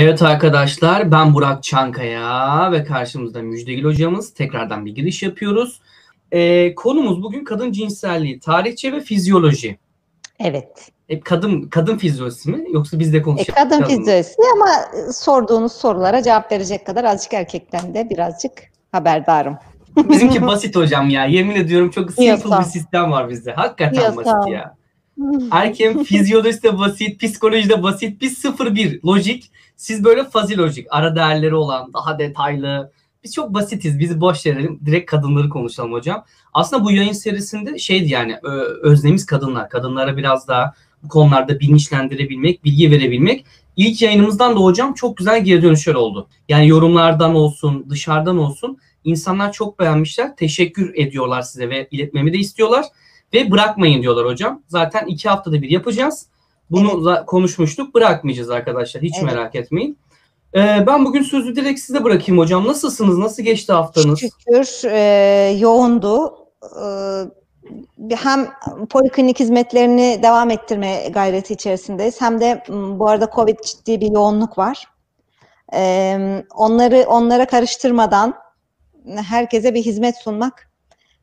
Evet arkadaşlar ben Burak Çankaya ve karşımızda Müjdegil hocamız. Tekrardan bir giriş yapıyoruz. Ee, konumuz bugün kadın cinselliği, tarihçe ve fizyoloji. Evet. E, kadın kadın fizyolojisi mi yoksa biz de E, konuşacağız? kadın fizyolojisi ama sorduğunuz sorulara cevap verecek kadar azıcık erkekten de birazcık haberdarım. Bizimki basit hocam ya. Yemin ediyorum çok simple Yasal. bir sistem var bizde. Hakikaten Yasal. basit ya. Erkeğin fizyolojisi de basit, psikoloji de basit. Biz 0-1 lojik. Siz böyle fazi lojik. Ara değerleri olan, daha detaylı. Biz çok basitiz. Bizi boş verelim. Direkt kadınları konuşalım hocam. Aslında bu yayın serisinde şeydi yani ö- öznemiz kadınlar. Kadınlara biraz daha bu konularda bilinçlendirebilmek, bilgi verebilmek. İlk yayınımızdan da hocam çok güzel geri dönüşler oldu. Yani yorumlardan olsun, dışarıdan olsun insanlar çok beğenmişler. Teşekkür ediyorlar size ve iletmemi de istiyorlar. Ve bırakmayın diyorlar hocam. Zaten iki haftada bir yapacağız. Bunu Evet. konuşmuştuk. Bırakmayacağız arkadaşlar. Hiç Evet. merak etmeyin. Ee, ben bugün sözü direkt size bırakayım hocam. Nasılsınız? Nasıl geçti haftanız? Şükür e, yoğundu. E, hem poliklinik hizmetlerini devam ettirme gayreti içerisindeyiz. Hem de bu arada Covid ciddi bir yoğunluk var. E, onları onlara karıştırmadan herkese bir hizmet sunmak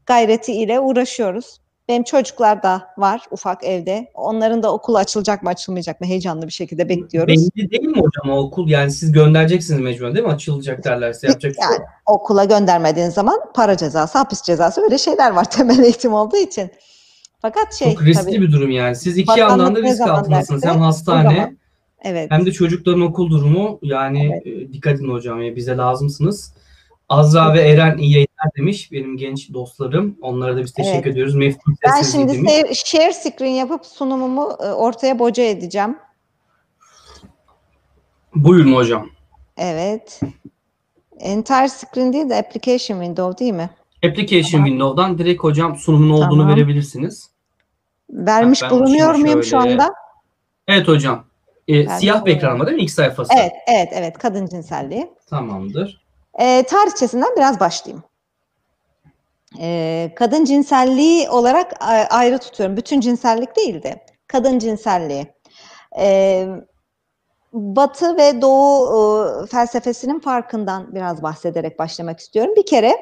gayreti ile uğraşıyoruz. Benim çocuklar da var ufak evde. Onların da okul açılacak mı açılmayacak mı heyecanlı bir şekilde bekliyoruz. Belli değil mi hocam o okul? Yani siz göndereceksiniz mecburen değil mi? Açılacak derlerse yapacak şey Yani yok. okula göndermediğin zaman para cezası, hapis cezası öyle şeyler var temel eğitim olduğu için. Fakat şey Çok riskli tabii bir durum yani. Siz iki yandan da risk altındasınız. Hem hastane evet. hem de çocukların okul durumu. Yani e, dikkat edin hocam ya bize lazımsınız. Azra ve Eren iyi yayınlar demiş benim genç dostlarım. Onlara da biz teşekkür Evet. ediyoruz. Meftun Ben şimdi demiş. share screen yapıp sunumumu e, ortaya boca edeceğim. Buyurun hocam. Evet. Entire screen değil de application window değil mi? Application Window'dan direkt hocam sunumun olduğunu Tamam. verebilirsiniz. Vermiş ben bulunuyor muyum şu şöyle- anda? Evet hocam. E, Ben siyah bir ekran var değil mi? İlk sayfası. Evet, evet, evet. Kadın cinselliği. Tamamdır. E, tarihçesinden biraz başlayayım. E, kadın cinselliği olarak a- ayrı tutuyorum. Bütün cinsellik değil de kadın cinselliği. E, Batı ve Doğu e, felsefesinin farkından biraz bahsederek başlamak istiyorum. Bir kere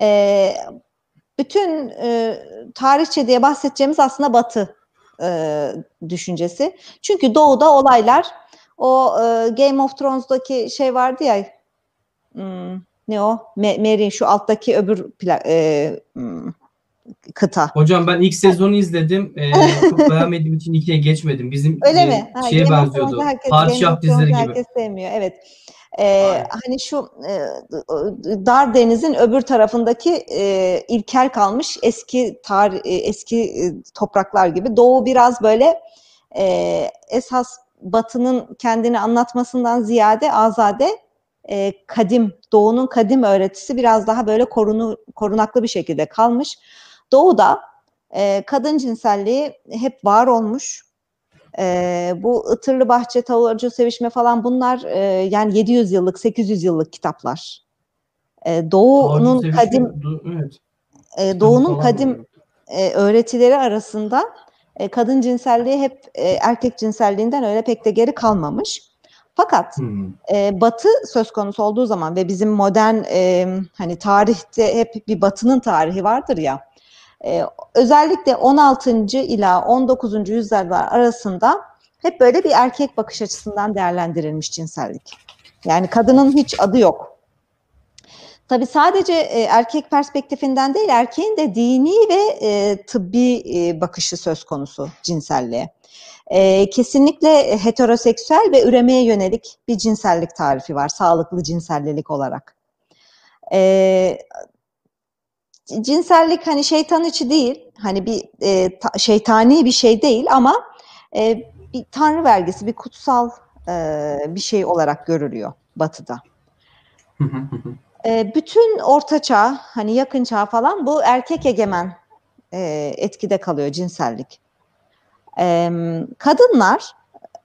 e, bütün e, tarihçe diye bahsedeceğimiz aslında Batı e, düşüncesi. Çünkü Doğu'da olaylar o e, Game of Thrones'daki şey vardı ya hmm, ne o? Mary şu alttaki öbür pla- e, hmm, kıta. Hocam ben ilk sezonu izledim. E, çok beğenmediğim için ikiye geçmedim. Bizim Öyle e, mi? Ha, şeye benziyordu. Padişah dizileri gibi. herkes sevmiyor. Evet. Ee, Aynen. hani şu e, dar denizin öbür tarafındaki e, ilkel kalmış eski tar e, eski e, topraklar gibi. Doğu biraz böyle e, esas Batı'nın kendini anlatmasından ziyade azade e, kadim Doğu'nun kadim öğretisi biraz daha böyle korunu korunaklı bir şekilde kalmış. Doğu'da e, kadın cinselliği hep var olmuş. E, bu Itırlı Bahçe, Tavırcı Sevişme falan bunlar e, yani 700 yıllık, 800 yıllık kitaplar. E, Doğu'nun kadim evet. e, Doğu'nun kadim e, öğretileri arasında e, kadın cinselliği hep e, erkek cinselliğinden öyle pek de geri kalmamış. Fakat Hmm. e, Batı söz konusu olduğu zaman ve bizim modern e, hani tarihte hep bir Batı'nın tarihi vardır ya. e, özellikle 16. ila 19. yüzyıllar arasında hep böyle bir erkek bakış açısından değerlendirilmiş cinsellik. Yani kadının hiç adı yok. Tabii sadece e, erkek perspektifinden değil, erkeğin de dini ve e, tıbbi e, bakışı söz konusu cinselliğe. E, kesinlikle heteroseksüel ve üremeye yönelik bir cinsellik tarifi var, sağlıklı cinsellilik olarak. E, cinsellik hani şeytan içi değil, hani bir e, ta- şeytani bir şey değil ama e, bir tanrı vergisi, bir kutsal e, bir şey olarak görülüyor Batı'da. E, bütün orta çağ, hani yakın çağ falan bu erkek egemen e, etkide kalıyor cinsellik. Kadınlar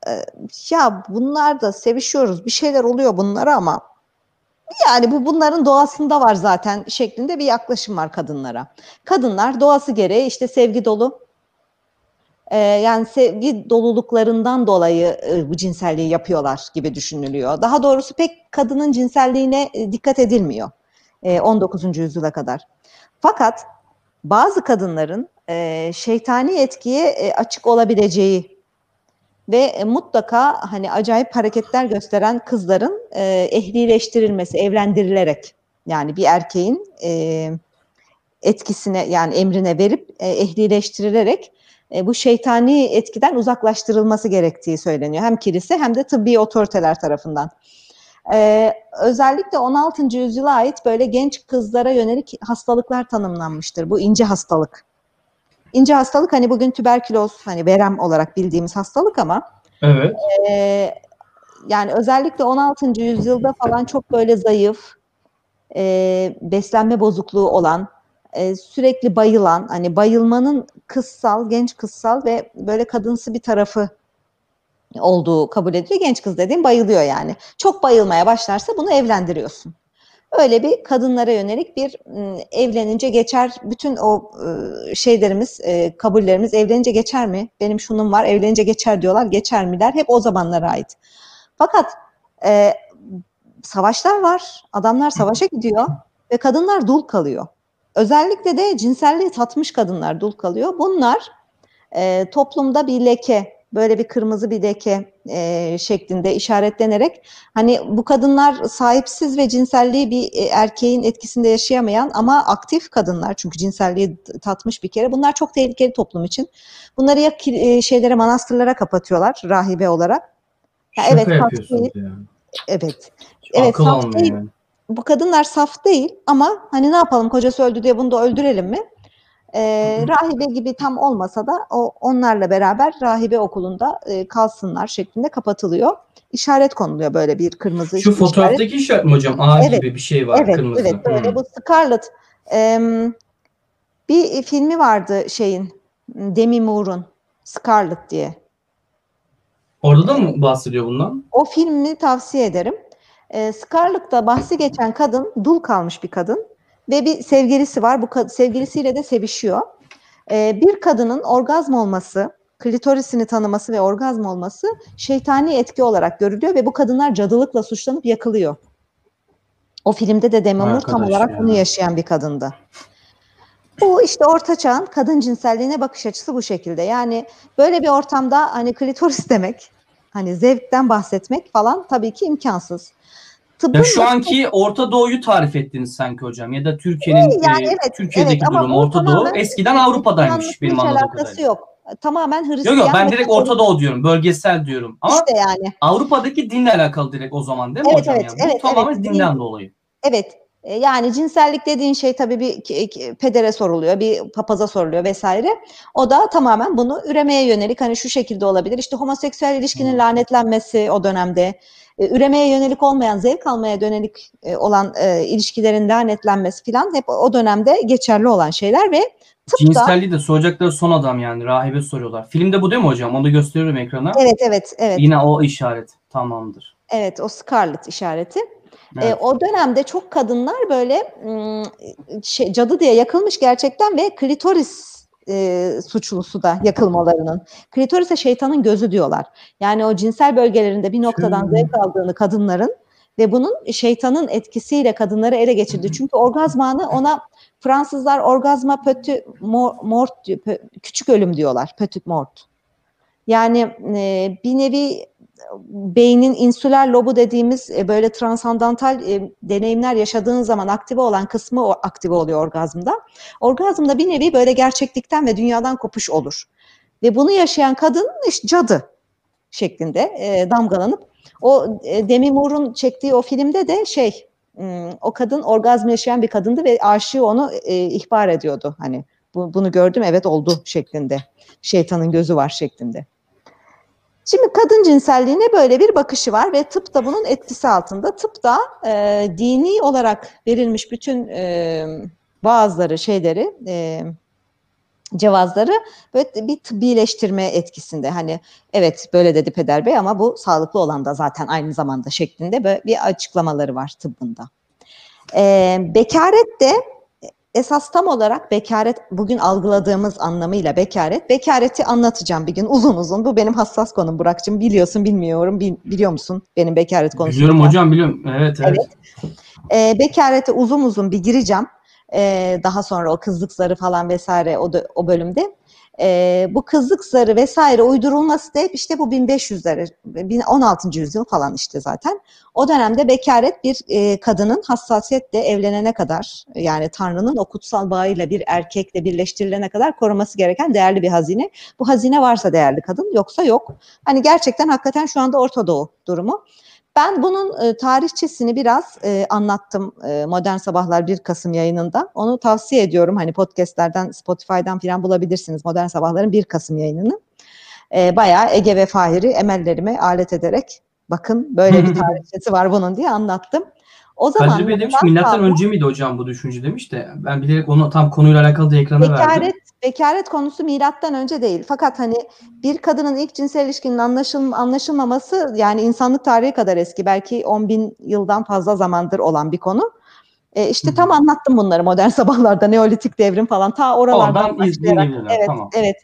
e, ya bunlar da sevişiyoruz, bir şeyler oluyor bunlara ama yani bu bunların doğasında var zaten şeklinde bir yaklaşım var kadınlara. Kadınlar doğası gereği işte sevgi dolu, e, yani sevgi doluluklarından dolayı e, bu cinselliği yapıyorlar gibi düşünülüyor. Daha doğrusu pek kadının cinselliğine e, dikkat edilmiyor e, 19. yüzyıla kadar. Fakat bazı kadınların e, şeytani etkiye e, açık olabileceği ve e, mutlaka hani acayip hareketler gösteren kızların e, ehlileştirilmesi, evlendirilerek yani bir erkeğin e, etkisine yani emrine verip e, ehlileştirilerek e, bu şeytani etkiden uzaklaştırılması gerektiği söyleniyor. Hem kilise hem de tıbbi otoriteler tarafından. Ee, özellikle 16. yüzyıla ait böyle genç kızlara yönelik hastalıklar tanımlanmıştır. Bu ince hastalık. İnce hastalık hani bugün tüberküloz hani verem olarak bildiğimiz hastalık ama evet. e, yani özellikle 16. yüzyılda falan çok böyle zayıf, e, beslenme bozukluğu olan, e, sürekli bayılan, hani bayılmanın kızsal, genç kızsal ve böyle kadınsı bir tarafı olduğu kabul ediliyor. Genç kız dediğim bayılıyor yani. Çok bayılmaya başlarsa bunu evlendiriyorsun. Öyle bir kadınlara yönelik bir evlenince geçer bütün o şeylerimiz, kabullerimiz evlenince geçer mi? Benim şunun var evlenince geçer diyorlar. Geçer mi der. Hep o zamanlara ait. Fakat e, savaşlar var. Adamlar savaşa gidiyor ve kadınlar dul kalıyor. Özellikle de cinselliği tatmış kadınlar dul kalıyor. Bunlar e, toplumda bir leke, böyle bir kırmızı bir leke e, şeklinde işaretlenerek hani bu kadınlar sahipsiz ve cinselliği bir e, erkeğin etkisinde yaşayamayan ama aktif kadınlar çünkü cinselliği tatmış bir kere bunlar çok tehlikeli toplum için. Bunları ya e, şeylere manastırlara kapatıyorlar rahibe olarak. Ya evet, yapıyorsunuz yani. Evet. Evet, Akıl saf değil. Yani. Bu kadınlar saf değil ama hani ne yapalım kocası öldü diye bunu da öldürelim mi? E, rahibe gibi tam olmasa da o onlarla beraber rahibe okulunda e, kalsınlar şeklinde kapatılıyor. İşaret konuluyor böyle bir kırmızı Şu fotoğraftaki işaret, işaret mi hocam? A evet, gibi bir şey var evet, kırmızı. Evet, böyle hmm. bu Scarlett e, bir filmi vardı şeyin Demi Moore'un Scarlett diye. Orada da mı bahsediyor bundan? O filmi tavsiye ederim. E, Scarlett'ta bahsi geçen kadın dul kalmış bir kadın ve bir sevgilisi var. Bu sevgilisiyle de sevişiyor. Ee, bir kadının orgazm olması, klitorisini tanıması ve orgazm olması şeytani etki olarak görülüyor ve bu kadınlar cadılıkla suçlanıp yakılıyor. O filmde de Demi tam olarak ya. bunu yaşayan bir kadındı. Bu işte orta çağın kadın cinselliğine bakış açısı bu şekilde. Yani böyle bir ortamda hani klitoris demek, hani zevkten bahsetmek falan tabii ki imkansız. Tıbbın ya şu anki Orta Doğu'yu tarif ettiniz sanki hocam ya da Türkiye'nin yani e, evet, Türkiye'deki evet, durum Orta Doğu eskiden Avrupa'daymış benim anladığım kadarıyla. yok. Tamamen Hristiyan. Yok yok ben direkt Orta Doğu diyorum. Bölgesel diyorum. Ama işte yani. Avrupa'daki dinle alakalı direkt o zaman değil mi evet, hocam? Evet, yani? evet, Bu tamamen evet, dinden din, dolayı. Evet. E, yani cinsellik dediğin şey tabii bir pedere soruluyor, bir papaza soruluyor vesaire. O da tamamen bunu üremeye yönelik hani şu şekilde olabilir. İşte homoseksüel ilişkinin hmm. lanetlenmesi o dönemde e, üremeye yönelik olmayan, zevk almaya yönelik e, olan e, ilişkilerin lanetlenmesi falan hep o dönemde geçerli olan şeyler ve tıpta... Cinselliği de soracakları son adam yani rahibe soruyorlar. Filmde bu değil mi hocam? Onu da gösteriyorum ekrana. Evet evet evet. Yine o işaret tamamdır. Evet o Scarlett işareti. Evet. E, o dönemde çok kadınlar böyle şey, cadı diye yakılmış gerçekten ve klitoris e, suçlusu da yakılmalarının. Klitoris'e şeytanın gözü diyorlar. Yani o cinsel bölgelerinde bir noktadan zevk aldığını kadınların ve bunun şeytanın etkisiyle kadınları ele geçirdi. Çünkü orgazm anı ona Fransızlar orgazma pötü mort diyor, küçük ölüm diyorlar. Petit mort. Yani e, bir nevi beynin insüler lobu dediğimiz e, böyle transandantal e, deneyimler yaşadığın zaman aktive olan kısmı o aktive oluyor orgazmda. Orgazmda bir nevi böyle gerçeklikten ve dünyadan kopuş olur. Ve bunu yaşayan kadın işte cadı şeklinde e, damgalanıp o e, Demi Moore'un çektiği o filmde de şey o kadın orgazm yaşayan bir kadındı ve aşığı onu e, ihbar ediyordu. Hani bu, bunu gördüm evet oldu şeklinde. Şeytanın gözü var şeklinde. Şimdi kadın cinselliğine böyle bir bakışı var ve tıp da bunun etkisi altında. Tıp da e, dini olarak verilmiş bütün e, vaazları, şeyleri, e, cevazları böyle bir tıbbileştirme etkisinde. Hani evet böyle dedi Peder Bey ama bu sağlıklı olan da zaten aynı zamanda şeklinde böyle bir açıklamaları var tıbbında. E, bekaret de esas tam olarak bekaret bugün algıladığımız anlamıyla bekaret. Bekareti anlatacağım bir gün uzun uzun. Bu benim hassas konum Burak'cığım. Biliyorsun bilmiyorum. Bil, biliyor musun benim bekaret konusunu? Biliyorum hocam biliyorum. Evet evet. evet. E, bekarete uzun uzun bir gireceğim. E, daha sonra o kızlık zarı falan vesaire o, da, o bölümde e, bu kızlık zarı vesaire uydurulması da hep işte bu 1500'ler, 16. yüzyıl falan işte zaten. O dönemde bekaret bir e, kadının hassasiyetle evlenene kadar yani Tanrı'nın o kutsal bağıyla bir erkekle birleştirilene kadar koruması gereken değerli bir hazine. Bu hazine varsa değerli kadın yoksa yok. Hani gerçekten hakikaten şu anda Orta Doğu durumu. Ben bunun e, tarihçesini biraz e, anlattım e, Modern Sabahlar 1 Kasım yayınında. Onu tavsiye ediyorum. Hani podcastlerden, Spotify'dan falan bulabilirsiniz Modern Sabahlar'ın 1 Kasım yayınını. E, bayağı Ege ve Fahir'i emellerime alet ederek bakın böyle bir tarihçesi var bunun diye anlattım. O zaman Bey demiş milattan önce miydi hocam bu düşünce demiş de ben bilerek onu tam konuyla alakalı da ekrana verdim. Bekaret konusu milattan önce değil. Fakat hani bir kadının ilk cinsel ilişkinin anlaşıl, anlaşılmaması yani insanlık tarihi kadar eski. Belki 10 bin yıldan fazla zamandır olan bir konu. E işte tam anlattım bunları modern sabahlarda neolitik devrim falan ta oralardan başlayarak. Evet, tamam. evet.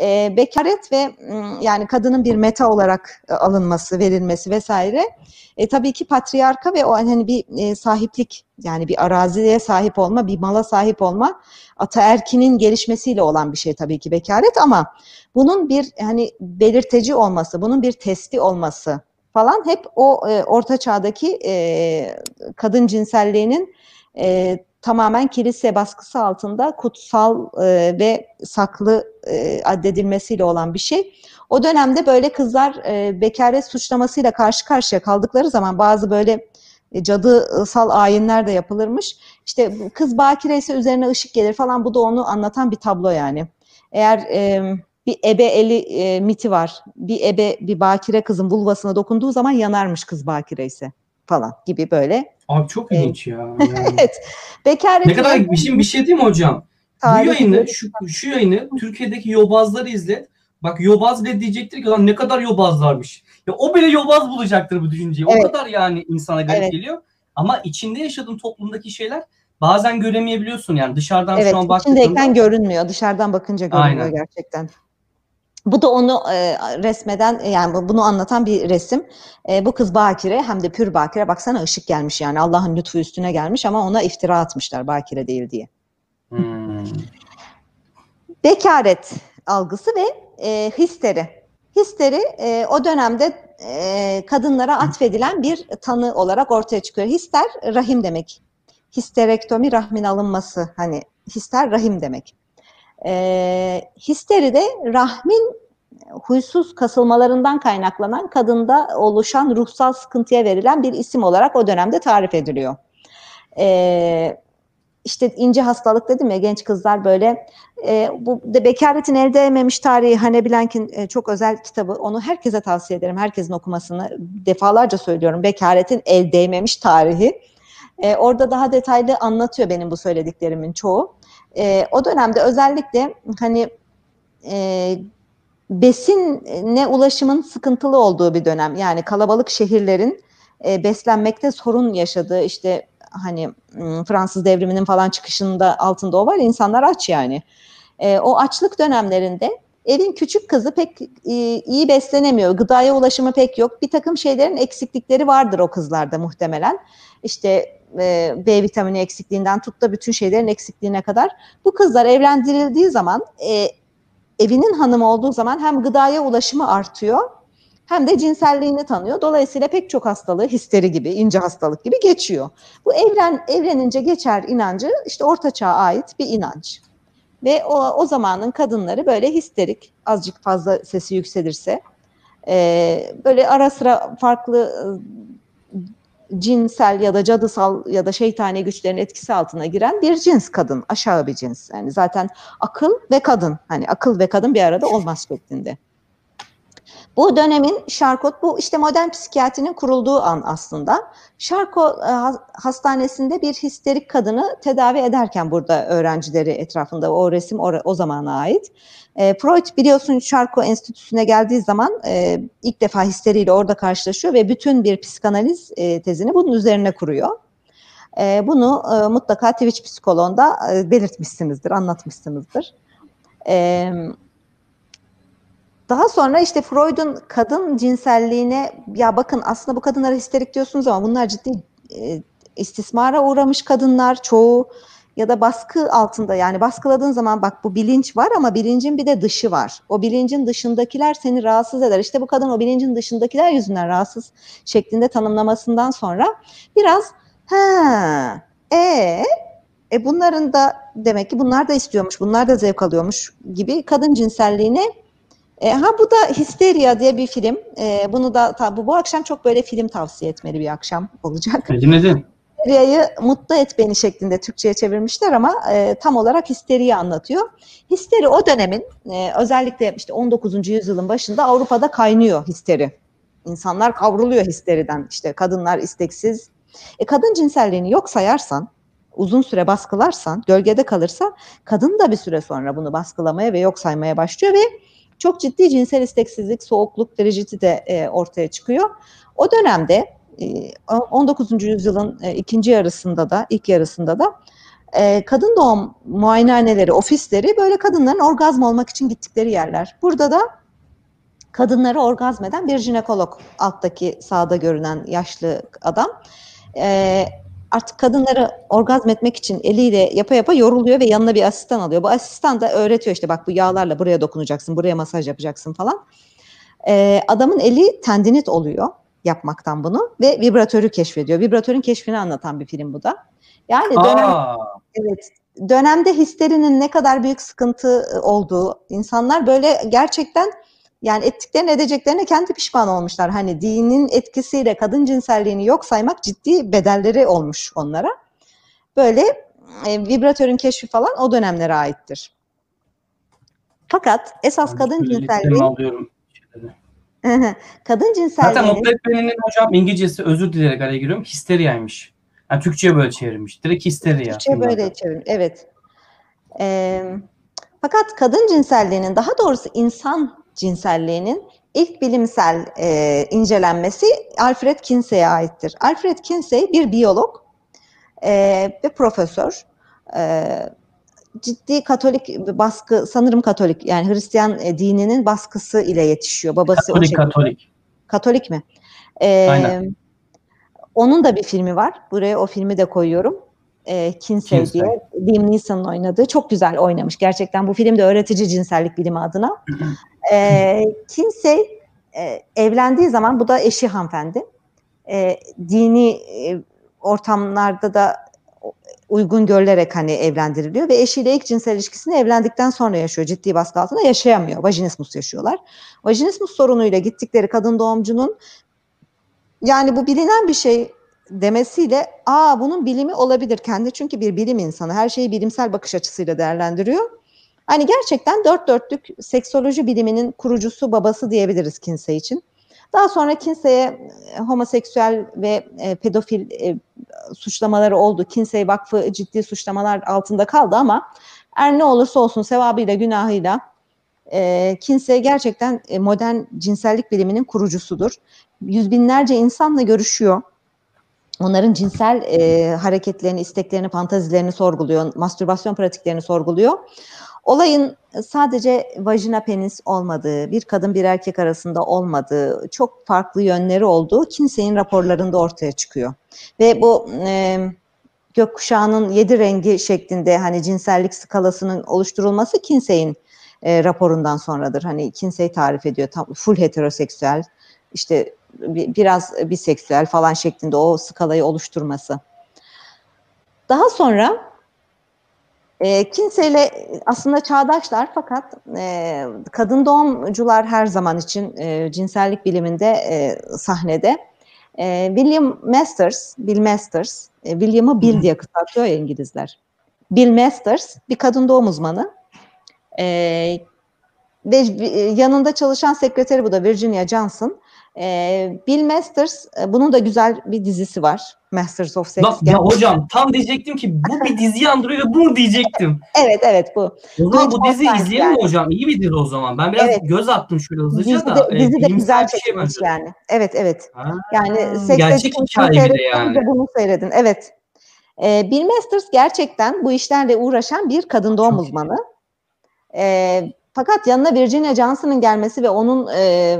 E, bekaret ve yani kadının bir meta olarak e, alınması, verilmesi vesaire. E, tabii ki patriarka ve o hani bir e, sahiplik yani bir araziye sahip olma, bir mala sahip olma ataerkinin gelişmesiyle olan bir şey tabii ki bekaret ama bunun bir hani belirteci olması, bunun bir testi olması falan hep o e, orta çağdaki e, kadın cinselliğinin e, tamamen kilise baskısı altında kutsal e, ve saklı e, addedilmesiyle olan bir şey. O dönemde böyle kızlar e, bekaret suçlamasıyla karşı karşıya kaldıkları zaman bazı böyle e, cadısal ayinler de yapılırmış. İşte kız bakire ise üzerine ışık gelir falan bu da onu anlatan bir tablo yani. Eğer e, bir ebe eli e, miti var. Bir ebe bir bakire kızın vulvasına dokunduğu zaman yanarmış kız bakire ise falan gibi böyle. Abi çok ilginç ya. Yani. evet. Bekaret ne kadar bir şey, bir şey değil mi hocam? Bu yayını şu, şu yayını Türkiye'deki yobazları izlet. Bak yobaz bile diyecektir ki lan ne kadar yobazlarmış. Ya o bile yobaz bulacaktır bu düşünceyi. Evet. O kadar yani insana garip evet. geliyor. Ama içinde yaşadığın toplumdaki şeyler bazen göremeyebiliyorsun yani dışarıdan evet, şu an baktığında. Evet içindeyken görünmüyor. Dışarıdan bakınca görünüyor Aynen. gerçekten. Bu da onu e, resmeden yani bunu anlatan bir resim. E, bu kız bakire hem de pür bakire baksana ışık gelmiş yani Allah'ın lütfu üstüne gelmiş ama ona iftira atmışlar bakire değil diye. Hmm. Bekaret algısı ve e, histeri. Histeri e, o dönemde e, kadınlara atfedilen bir tanı olarak ortaya çıkıyor. Hister rahim demek. Histerektomi rahmin alınması hani hister rahim demek. E, histeri de rahmin huysuz kasılmalarından kaynaklanan kadında oluşan ruhsal sıkıntıya verilen bir isim olarak o dönemde tarif ediliyor. E, işte ince hastalık dedim ya genç kızlar böyle e, bu de bekaretin elde edememiş tarihi Hane Blank'in e, çok özel kitabı onu herkese tavsiye ederim. Herkesin okumasını defalarca söylüyorum. Bekaretin el değmemiş tarihi. E, orada daha detaylı anlatıyor benim bu söylediklerimin çoğu e, o dönemde özellikle hani e, besinle ulaşımın sıkıntılı olduğu bir dönem yani kalabalık şehirlerin e, beslenmekte sorun yaşadığı işte hani Fransız devriminin falan çıkışında altında o var insanlar aç yani. E, o açlık dönemlerinde evin küçük kızı pek e, iyi beslenemiyor. Gıdaya ulaşımı pek yok. Bir takım şeylerin eksiklikleri vardır o kızlarda muhtemelen. İşte e, B vitamini eksikliğinden tut da bütün şeylerin eksikliğine kadar. Bu kızlar evlendirildiği zaman e, evinin hanımı olduğu zaman hem gıdaya ulaşımı artıyor hem de cinselliğini tanıyor. Dolayısıyla pek çok hastalığı histeri gibi, ince hastalık gibi geçiyor. Bu evlen evlenince geçer inancı işte orta çağa ait bir inanç. Ve o, o zamanın kadınları böyle histerik, azıcık fazla sesi yükselirse, e, böyle ara sıra farklı cinsel ya da cadısal ya da şeytani güçlerin etkisi altına giren bir cins kadın, aşağı bir cins. Yani zaten akıl ve kadın, hani akıl ve kadın bir arada olmaz şeklinde. Bu dönemin Şarkot, bu işte modern psikiyatrinin kurulduğu an aslında. Şarko e, hastanesinde bir histerik kadını tedavi ederken burada öğrencileri etrafında o resim o, o zamana ait. E, Freud biliyorsun Şarko Enstitüsü'ne geldiği zaman e, ilk defa histeriyle orada karşılaşıyor ve bütün bir psikanaliz e, tezini bunun üzerine kuruyor. E, bunu e, mutlaka Twitch psikoloğunda e, belirtmişsinizdir, anlatmışsınızdır. E, daha sonra işte Freud'un kadın cinselliğine ya bakın aslında bu kadınlara histerik diyorsunuz ama bunlar ciddi e, istismara uğramış kadınlar çoğu ya da baskı altında yani baskıladığın zaman bak bu bilinç var ama bilincin bir de dışı var. O bilincin dışındakiler seni rahatsız eder. İşte bu kadın o bilincin dışındakiler yüzünden rahatsız şeklinde tanımlamasından sonra biraz ha e e bunların da demek ki bunlar da istiyormuş, bunlar da zevk alıyormuş gibi kadın cinselliğini e, ha bu da Hysteria diye bir film. E, bunu da ta, bu bu akşam çok böyle film tavsiye etmeli bir akşam olacak. Dinledim. Histeria'yı mutlu et beni şeklinde Türkçe'ye çevirmişler ama e, tam olarak histeriyi anlatıyor. Histeri o dönemin e, özellikle işte 19. yüzyılın başında Avrupa'da kaynıyor histeri. İnsanlar kavruluyor histeriden. İşte kadınlar isteksiz. E, kadın cinselliğini yok sayarsan, uzun süre baskılarsan, gölgede kalırsa kadın da bir süre sonra bunu baskılamaya ve yok saymaya başlıyor ve çok ciddi cinsel isteksizlik, soğukluk, dereciti de e, ortaya çıkıyor. O dönemde 19. E, yüzyılın e, ikinci yarısında da, ilk yarısında da e, kadın doğum muayenehaneleri, ofisleri böyle kadınların orgazm olmak için gittikleri yerler. Burada da kadınları orgazm eden bir jinekolog alttaki sağda görünen yaşlı adam. Artık kadınları orgazm etmek için eliyle yapa yapa yoruluyor ve yanına bir asistan alıyor. Bu asistan da öğretiyor işte bak bu yağlarla buraya dokunacaksın, buraya masaj yapacaksın falan. adamın eli tendinit oluyor yapmaktan bunu ve vibratörü keşfediyor. Vibratörün keşfini anlatan bir film bu da. Yani dönem, evet dönemde histerinin ne kadar büyük sıkıntı olduğu, insanlar böyle gerçekten yani ettiklerini edeceklerine kendi pişman olmuşlar. Hani dinin etkisiyle kadın cinselliğini yok saymak ciddi bedelleri olmuş onlara. Böyle e, vibratörün keşfi falan o dönemlere aittir. Fakat esas kadın cinselliği Kadın cinselliği. Zaten etmeninin hocam İngilizcesi özür dileyerek araya giriyorum. Histeriyaymış. Yani Türkçe'ye böyle çevirmiş. Direkt histeriya. Türkçe'ye böyle çevirmiş. Evet. Ee, fakat kadın cinselliğinin daha doğrusu insan cinselliğinin ilk bilimsel e, incelenmesi Alfred Kinsey'e aittir. Alfred Kinsey bir biyolog e, ve profesör. E, ciddi Katolik baskı sanırım Katolik yani Hristiyan e, dininin baskısı ile yetişiyor. Babası Katolik o Katolik. Katolik mi? Ee, Aynen. Onun da bir filmi var. Buraya o filmi de koyuyorum. E, Kinsey, Kinsey diye Liam Neeson'un oynadığı. Çok güzel oynamış. Gerçekten bu filmde öğretici cinsellik bilimi adına. e, Kinsey e, evlendiği zaman bu da eşi hanımefendi. E, dini e, ortamlarda da uygun görülerek hani evlendiriliyor ve eşiyle ilk cinsel ilişkisini evlendikten sonra yaşıyor. Ciddi baskı altında yaşayamıyor. Vajinismus yaşıyorlar. Vajinismus sorunuyla gittikleri kadın doğumcunun yani bu bilinen bir şey demesiyle aa bunun bilimi olabilir kendi çünkü bir bilim insanı her şeyi bilimsel bakış açısıyla değerlendiriyor. Hani gerçekten dört dörtlük seksoloji biliminin kurucusu babası diyebiliriz Kinsey için. Daha sonra Kinsey'e e, homoseksüel ve e, pedofil e, suçlamaları oldu. Kinsey Vakfı ciddi suçlamalar altında kaldı ama er ne olursa olsun sevabıyla günahıyla e, Kinsey gerçekten e, modern cinsellik biliminin kurucusudur. Yüz binlerce insanla görüşüyor. Onların cinsel e, hareketlerini, isteklerini, fantazilerini sorguluyor, mastürbasyon pratiklerini sorguluyor. Olayın sadece vajina penis olmadığı, bir kadın bir erkek arasında olmadığı, çok farklı yönleri olduğu Kinsey'in raporlarında ortaya çıkıyor. Ve bu e, gökkuşağının yedi rengi şeklinde hani cinsellik skalasının oluşturulması Kinsey'in e, raporundan sonradır. Hani Kinsey tarif ediyor tam full heteroseksüel, işte biraz biseksüel falan şeklinde o skalayı oluşturması. Daha sonra e, kimseyle aslında çağdaşlar fakat e, kadın doğumcular her zaman için e, cinsellik biliminde e, sahnede. E, William Masters, Bill Masters, e, William'ı Bill diye kısaltıyor ya İngilizler. Bill Masters bir kadın doğum uzmanı. E, ve yanında çalışan sekreteri bu da Virginia Johnson. E, Bill Masters, e, bunun da güzel bir dizisi var. Masters of Sex. Ya, ya hocam tam diyecektim ki bu bir dizi andırıyor ve bunu diyecektim. evet evet bu. O zaman bu dizi izleyelim yani. mi hocam? İyi bir dizi o zaman. Ben biraz evet. göz attım şöyle hızlıca dizi de, da. Dizi e, de güzel şey çekilmiş şey yani. Evet evet. Ha, yani seks gerçek hikaye bir de yani. Bunu seyredin. Evet. E, Bill Masters gerçekten bu işlerle uğraşan bir kadın doğum Çok uzmanı. E, fakat yanına Virginia Johnson'ın gelmesi ve onun e,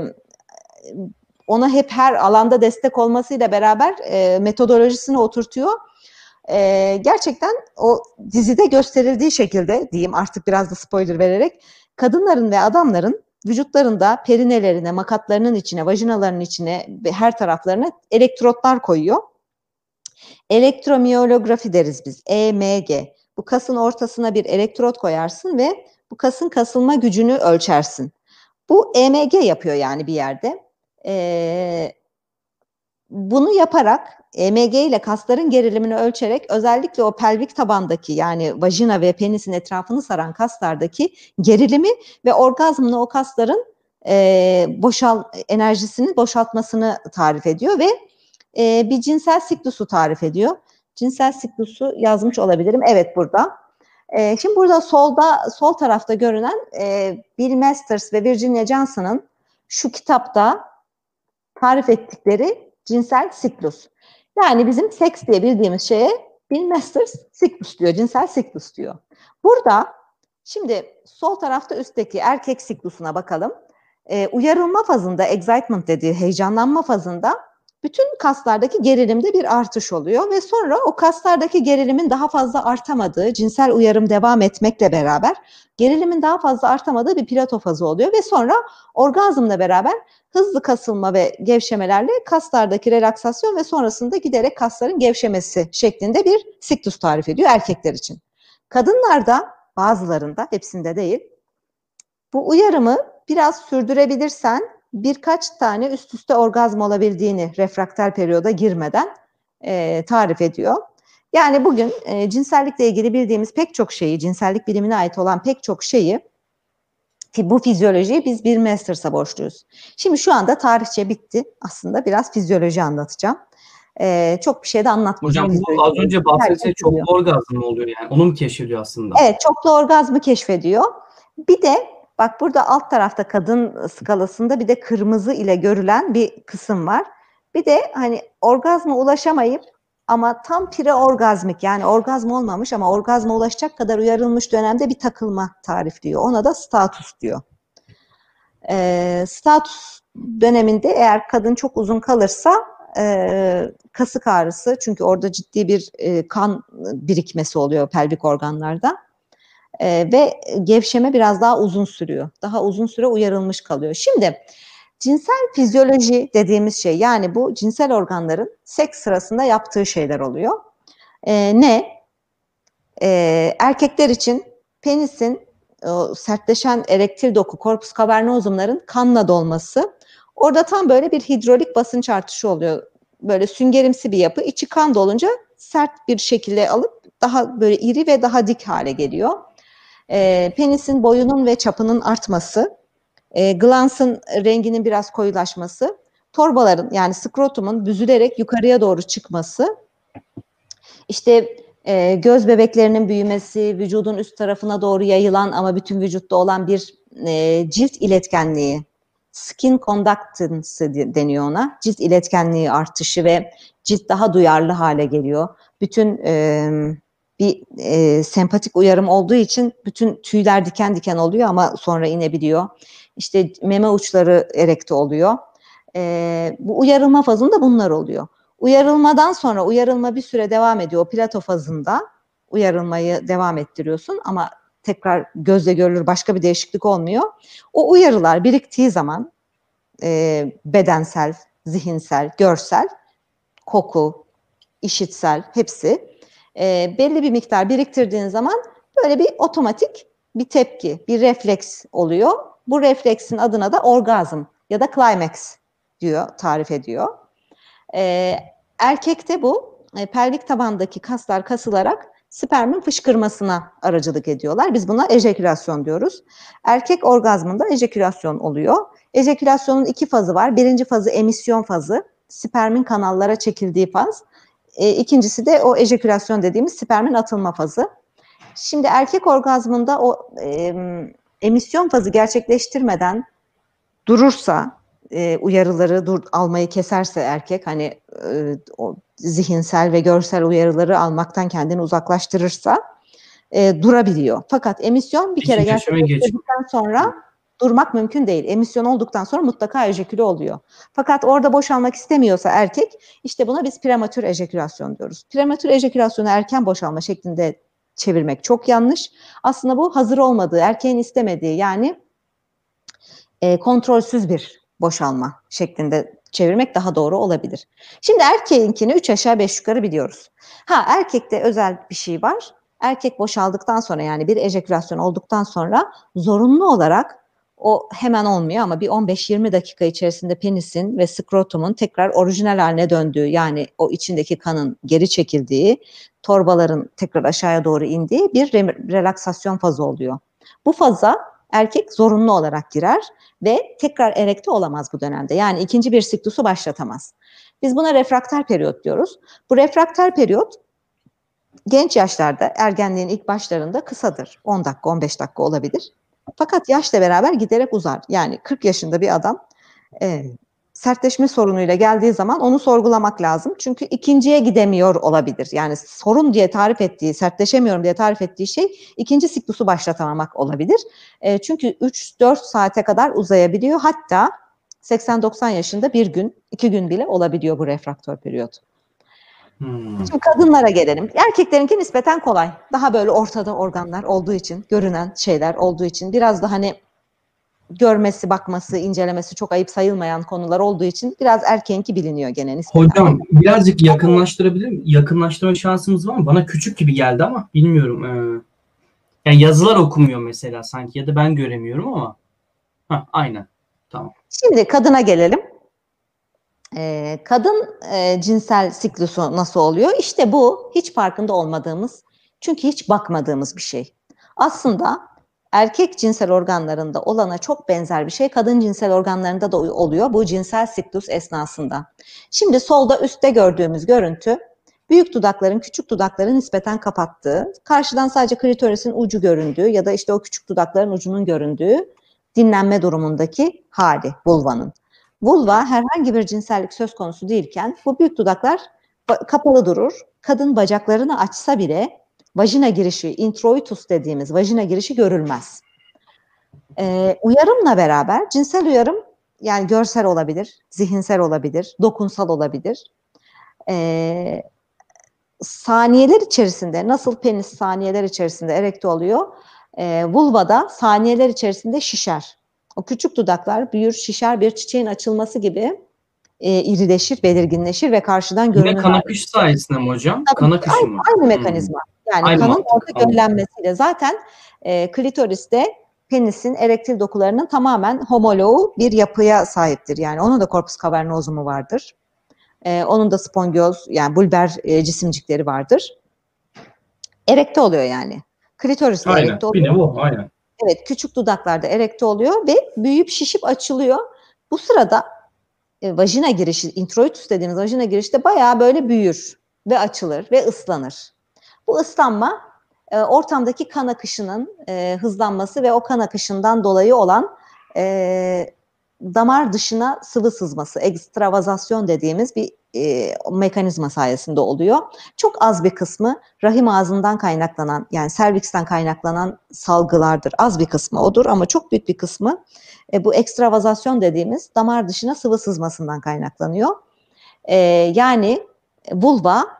ona hep her alanda destek olmasıyla beraber e, metodolojisini oturtuyor. E, gerçekten o dizide gösterildiği şekilde diyeyim artık biraz da spoiler vererek kadınların ve adamların vücutlarında perinelerine, makatlarının içine, vajinalarının içine ve her taraflarına elektrotlar koyuyor. Elektromiyolografi deriz biz. EMG. Bu kasın ortasına bir elektrot koyarsın ve bu kasın kasılma gücünü ölçersin. Bu EMG yapıyor yani bir yerde. Ee, bunu yaparak EMG ile kasların gerilimini ölçerek özellikle o pelvik tabandaki yani vajina ve penisin etrafını saran kaslardaki gerilimi ve orgazmla o kasların e, boşal enerjisini boşaltmasını tarif ediyor ve e, bir cinsel siklusu tarif ediyor. Cinsel siklusu yazmış olabilirim. Evet burada. E, şimdi burada solda sol tarafta görünen e, Bill Masters ve Virginia Johnson'ın şu kitapta tarif ettikleri cinsel siklus. Yani bizim seks diye bildiğimiz şeye Bill Masters siklus diyor, cinsel siklus diyor. Burada şimdi sol tarafta üstteki erkek siklusuna bakalım. Ee, uyarılma fazında, excitement dediği heyecanlanma fazında bütün kaslardaki gerilimde bir artış oluyor ve sonra o kaslardaki gerilimin daha fazla artamadığı, cinsel uyarım devam etmekle beraber gerilimin daha fazla artamadığı bir plato fazı oluyor ve sonra orgazmla beraber hızlı kasılma ve gevşemelerle kaslardaki relaksasyon ve sonrasında giderek kasların gevşemesi şeklinde bir siklus tarif ediyor erkekler için. Kadınlarda bazılarında, hepsinde değil, bu uyarımı biraz sürdürebilirsen birkaç tane üst üste orgazm olabildiğini refraktal periyoda girmeden e, tarif ediyor. Yani bugün e, cinsellikle ilgili bildiğimiz pek çok şeyi, cinsellik bilimine ait olan pek çok şeyi bu fizyolojiyi biz bir masters'a borçluyuz. Şimdi şu anda tarihçe bitti. Aslında biraz fizyoloji anlatacağım. Ee, çok bir şey de anlatmayacağım. Hocam bu az önce bahsettiğiniz çoklu orgazm oluyor yani? Onu mu keşfediyor aslında? Evet çoklu orgazmı keşfediyor. Bir de bak burada alt tarafta kadın skalasında bir de kırmızı ile görülen bir kısım var. Bir de hani orgazma ulaşamayıp ama tam pre-orgazmik yani orgazm olmamış ama orgazma ulaşacak kadar uyarılmış dönemde bir takılma tarifliyor. Ona da status diyor. E, status döneminde eğer kadın çok uzun kalırsa e, kasık ağrısı çünkü orada ciddi bir e, kan birikmesi oluyor pelvik organlarda e, ve gevşeme biraz daha uzun sürüyor. Daha uzun süre uyarılmış kalıyor. Şimdi Cinsel fizyoloji dediğimiz şey yani bu cinsel organların seks sırasında yaptığı şeyler oluyor. Ee, ne? Ee, erkekler için penisin o sertleşen erektil doku, korpus cavernosumların kanla dolması. Orada tam böyle bir hidrolik basınç artışı oluyor. Böyle süngerimsi bir yapı. İçi kan dolunca sert bir şekilde alıp daha böyle iri ve daha dik hale geliyor. Ee, penisin boyunun ve çapının artması e, glansın renginin biraz koyulaşması, torbaların yani skrotumun büzülerek yukarıya doğru çıkması, işte e, göz bebeklerinin büyümesi, vücudun üst tarafına doğru yayılan ama bütün vücutta olan bir e, cilt iletkenliği, skin conductance deniyor ona. Cilt iletkenliği artışı ve cilt daha duyarlı hale geliyor. Bütün e, bir e, sempatik uyarım olduğu için bütün tüyler diken diken oluyor ama sonra inebiliyor işte meme uçları erekte oluyor. E, bu uyarılma fazında bunlar oluyor. Uyarılmadan sonra uyarılma bir süre devam ediyor. O plato fazında uyarılmayı devam ettiriyorsun ama tekrar gözle görülür başka bir değişiklik olmuyor. O uyarılar biriktiği zaman e, bedensel, zihinsel, görsel, koku, işitsel hepsi e, belli bir miktar biriktirdiğin zaman böyle bir otomatik bir tepki, bir refleks oluyor bu refleksin adına da orgazm ya da climax diyor, tarif ediyor. Ee, erkekte bu e, pelvik tabandaki kaslar kasılarak spermin fışkırmasına aracılık ediyorlar. Biz buna ejekülasyon diyoruz. Erkek orgazmında ejekülasyon oluyor. Ejekülasyonun iki fazı var. Birinci fazı emisyon fazı. Spermin kanallara çekildiği faz. E, ikincisi de o ejekülasyon dediğimiz spermin atılma fazı. Şimdi erkek orgazmında o e, emisyon fazı gerçekleştirmeden durursa e, uyarıları dur, almayı keserse erkek hani e, o zihinsel ve görsel uyarıları almaktan kendini uzaklaştırırsa e, durabiliyor. Fakat emisyon bir kere gerçekleştirdikten sonra durmak mümkün değil. Emisyon olduktan sonra mutlaka ejeküle oluyor. Fakat orada boşalmak istemiyorsa erkek işte buna biz prematür ejekülasyon diyoruz. Prematür ejekülasyonu erken boşalma şeklinde çevirmek çok yanlış. Aslında bu hazır olmadığı, erkeğin istemediği yani e, kontrolsüz bir boşalma şeklinde çevirmek daha doğru olabilir. Şimdi erkeğinkini 3 aşağı 5 yukarı biliyoruz. Ha erkekte özel bir şey var. Erkek boşaldıktan sonra yani bir ejekülasyon olduktan sonra zorunlu olarak o hemen olmuyor ama bir 15-20 dakika içerisinde penisin ve skrotumun tekrar orijinal haline döndüğü yani o içindeki kanın geri çekildiği, torbaların tekrar aşağıya doğru indiği bir re- relaksasyon fazı oluyor. Bu faza erkek zorunlu olarak girer ve tekrar erekte olamaz bu dönemde. Yani ikinci bir siklusu başlatamaz. Biz buna refrakter periyot diyoruz. Bu refrakter periyot genç yaşlarda ergenliğin ilk başlarında kısadır. 10 dakika 15 dakika olabilir. Fakat yaşla beraber giderek uzar. Yani 40 yaşında bir adam e, sertleşme sorunuyla geldiği zaman onu sorgulamak lazım. Çünkü ikinciye gidemiyor olabilir. Yani sorun diye tarif ettiği, sertleşemiyorum diye tarif ettiği şey ikinci siklusu başlatamamak olabilir. E, çünkü 3-4 saate kadar uzayabiliyor. Hatta 80-90 yaşında bir gün, iki gün bile olabiliyor bu refraktör periyot. Hmm. Şimdi kadınlara gelelim. Erkeklerinki nispeten kolay. Daha böyle ortada organlar olduğu için, görünen şeyler olduğu için biraz da hani görmesi, bakması, incelemesi çok ayıp sayılmayan konular olduğu için biraz erkeğinki biliniyor gene nispeten. Hocam birazcık yakınlaştırabilir miyim? Yakınlaştırma şansımız var mı? Bana küçük gibi geldi ama bilmiyorum. Ee, yani yazılar okumuyor mesela sanki ya da ben göremiyorum ama. Heh, aynen. Tamam. Şimdi kadına gelelim. Ee, kadın e, cinsel siklusu nasıl oluyor? İşte bu hiç farkında olmadığımız, çünkü hiç bakmadığımız bir şey. Aslında erkek cinsel organlarında olana çok benzer bir şey kadın cinsel organlarında da oluyor bu cinsel siklus esnasında. Şimdi solda üstte gördüğümüz görüntü büyük dudakların küçük dudakların nispeten kapattığı, karşıdan sadece klitorisin ucu göründüğü ya da işte o küçük dudakların ucunun göründüğü dinlenme durumundaki hali vulvanın. Vulva herhangi bir cinsellik söz konusu değilken bu büyük dudaklar kapalı durur. Kadın bacaklarını açsa bile vajina girişi, introitus dediğimiz vajina girişi görülmez. Ee, uyarımla beraber cinsel uyarım yani görsel olabilir, zihinsel olabilir, dokunsal olabilir. Ee, saniyeler içerisinde nasıl penis saniyeler içerisinde erekte oluyor, e, vulvada saniyeler içerisinde şişer. O küçük dudaklar büyür, şişer bir çiçeğin açılması gibi e, irileşir, belirginleşir ve karşıdan görünür. Yine kan akışı sayesinde mi hocam? Tabii, kan akışı aynı, mı? Aynı mekanizma. Yani aynı kanın orada göllenmesiyle zaten e, klitoriste penisin erektil dokularının tamamen homoloğu bir yapıya sahiptir. Yani onun da korpus cavernosumu vardır. E, onun da spongioz yani bulber e, cisimcikleri vardır. Erekte oluyor yani. Klitoris erekte oluyor. Aynen. bu. Aynen. Evet, küçük dudaklarda erekte oluyor ve büyüyüp şişip açılıyor. Bu sırada e, vajina girişi, introitus dediğimiz vajina girişte bayağı böyle büyür ve açılır ve ıslanır. Bu ıslanma e, ortamdaki kan akışının e, hızlanması ve o kan akışından dolayı olan e, damar dışına sıvı sızması, ekstravazasyon dediğimiz bir e, mekanizma sayesinde oluyor. Çok az bir kısmı rahim ağzından kaynaklanan yani serviksten kaynaklanan salgılardır. Az bir kısmı odur ama çok büyük bir kısmı e, bu ekstravazasyon dediğimiz damar dışına sıvı sızmasından kaynaklanıyor. E, yani vulva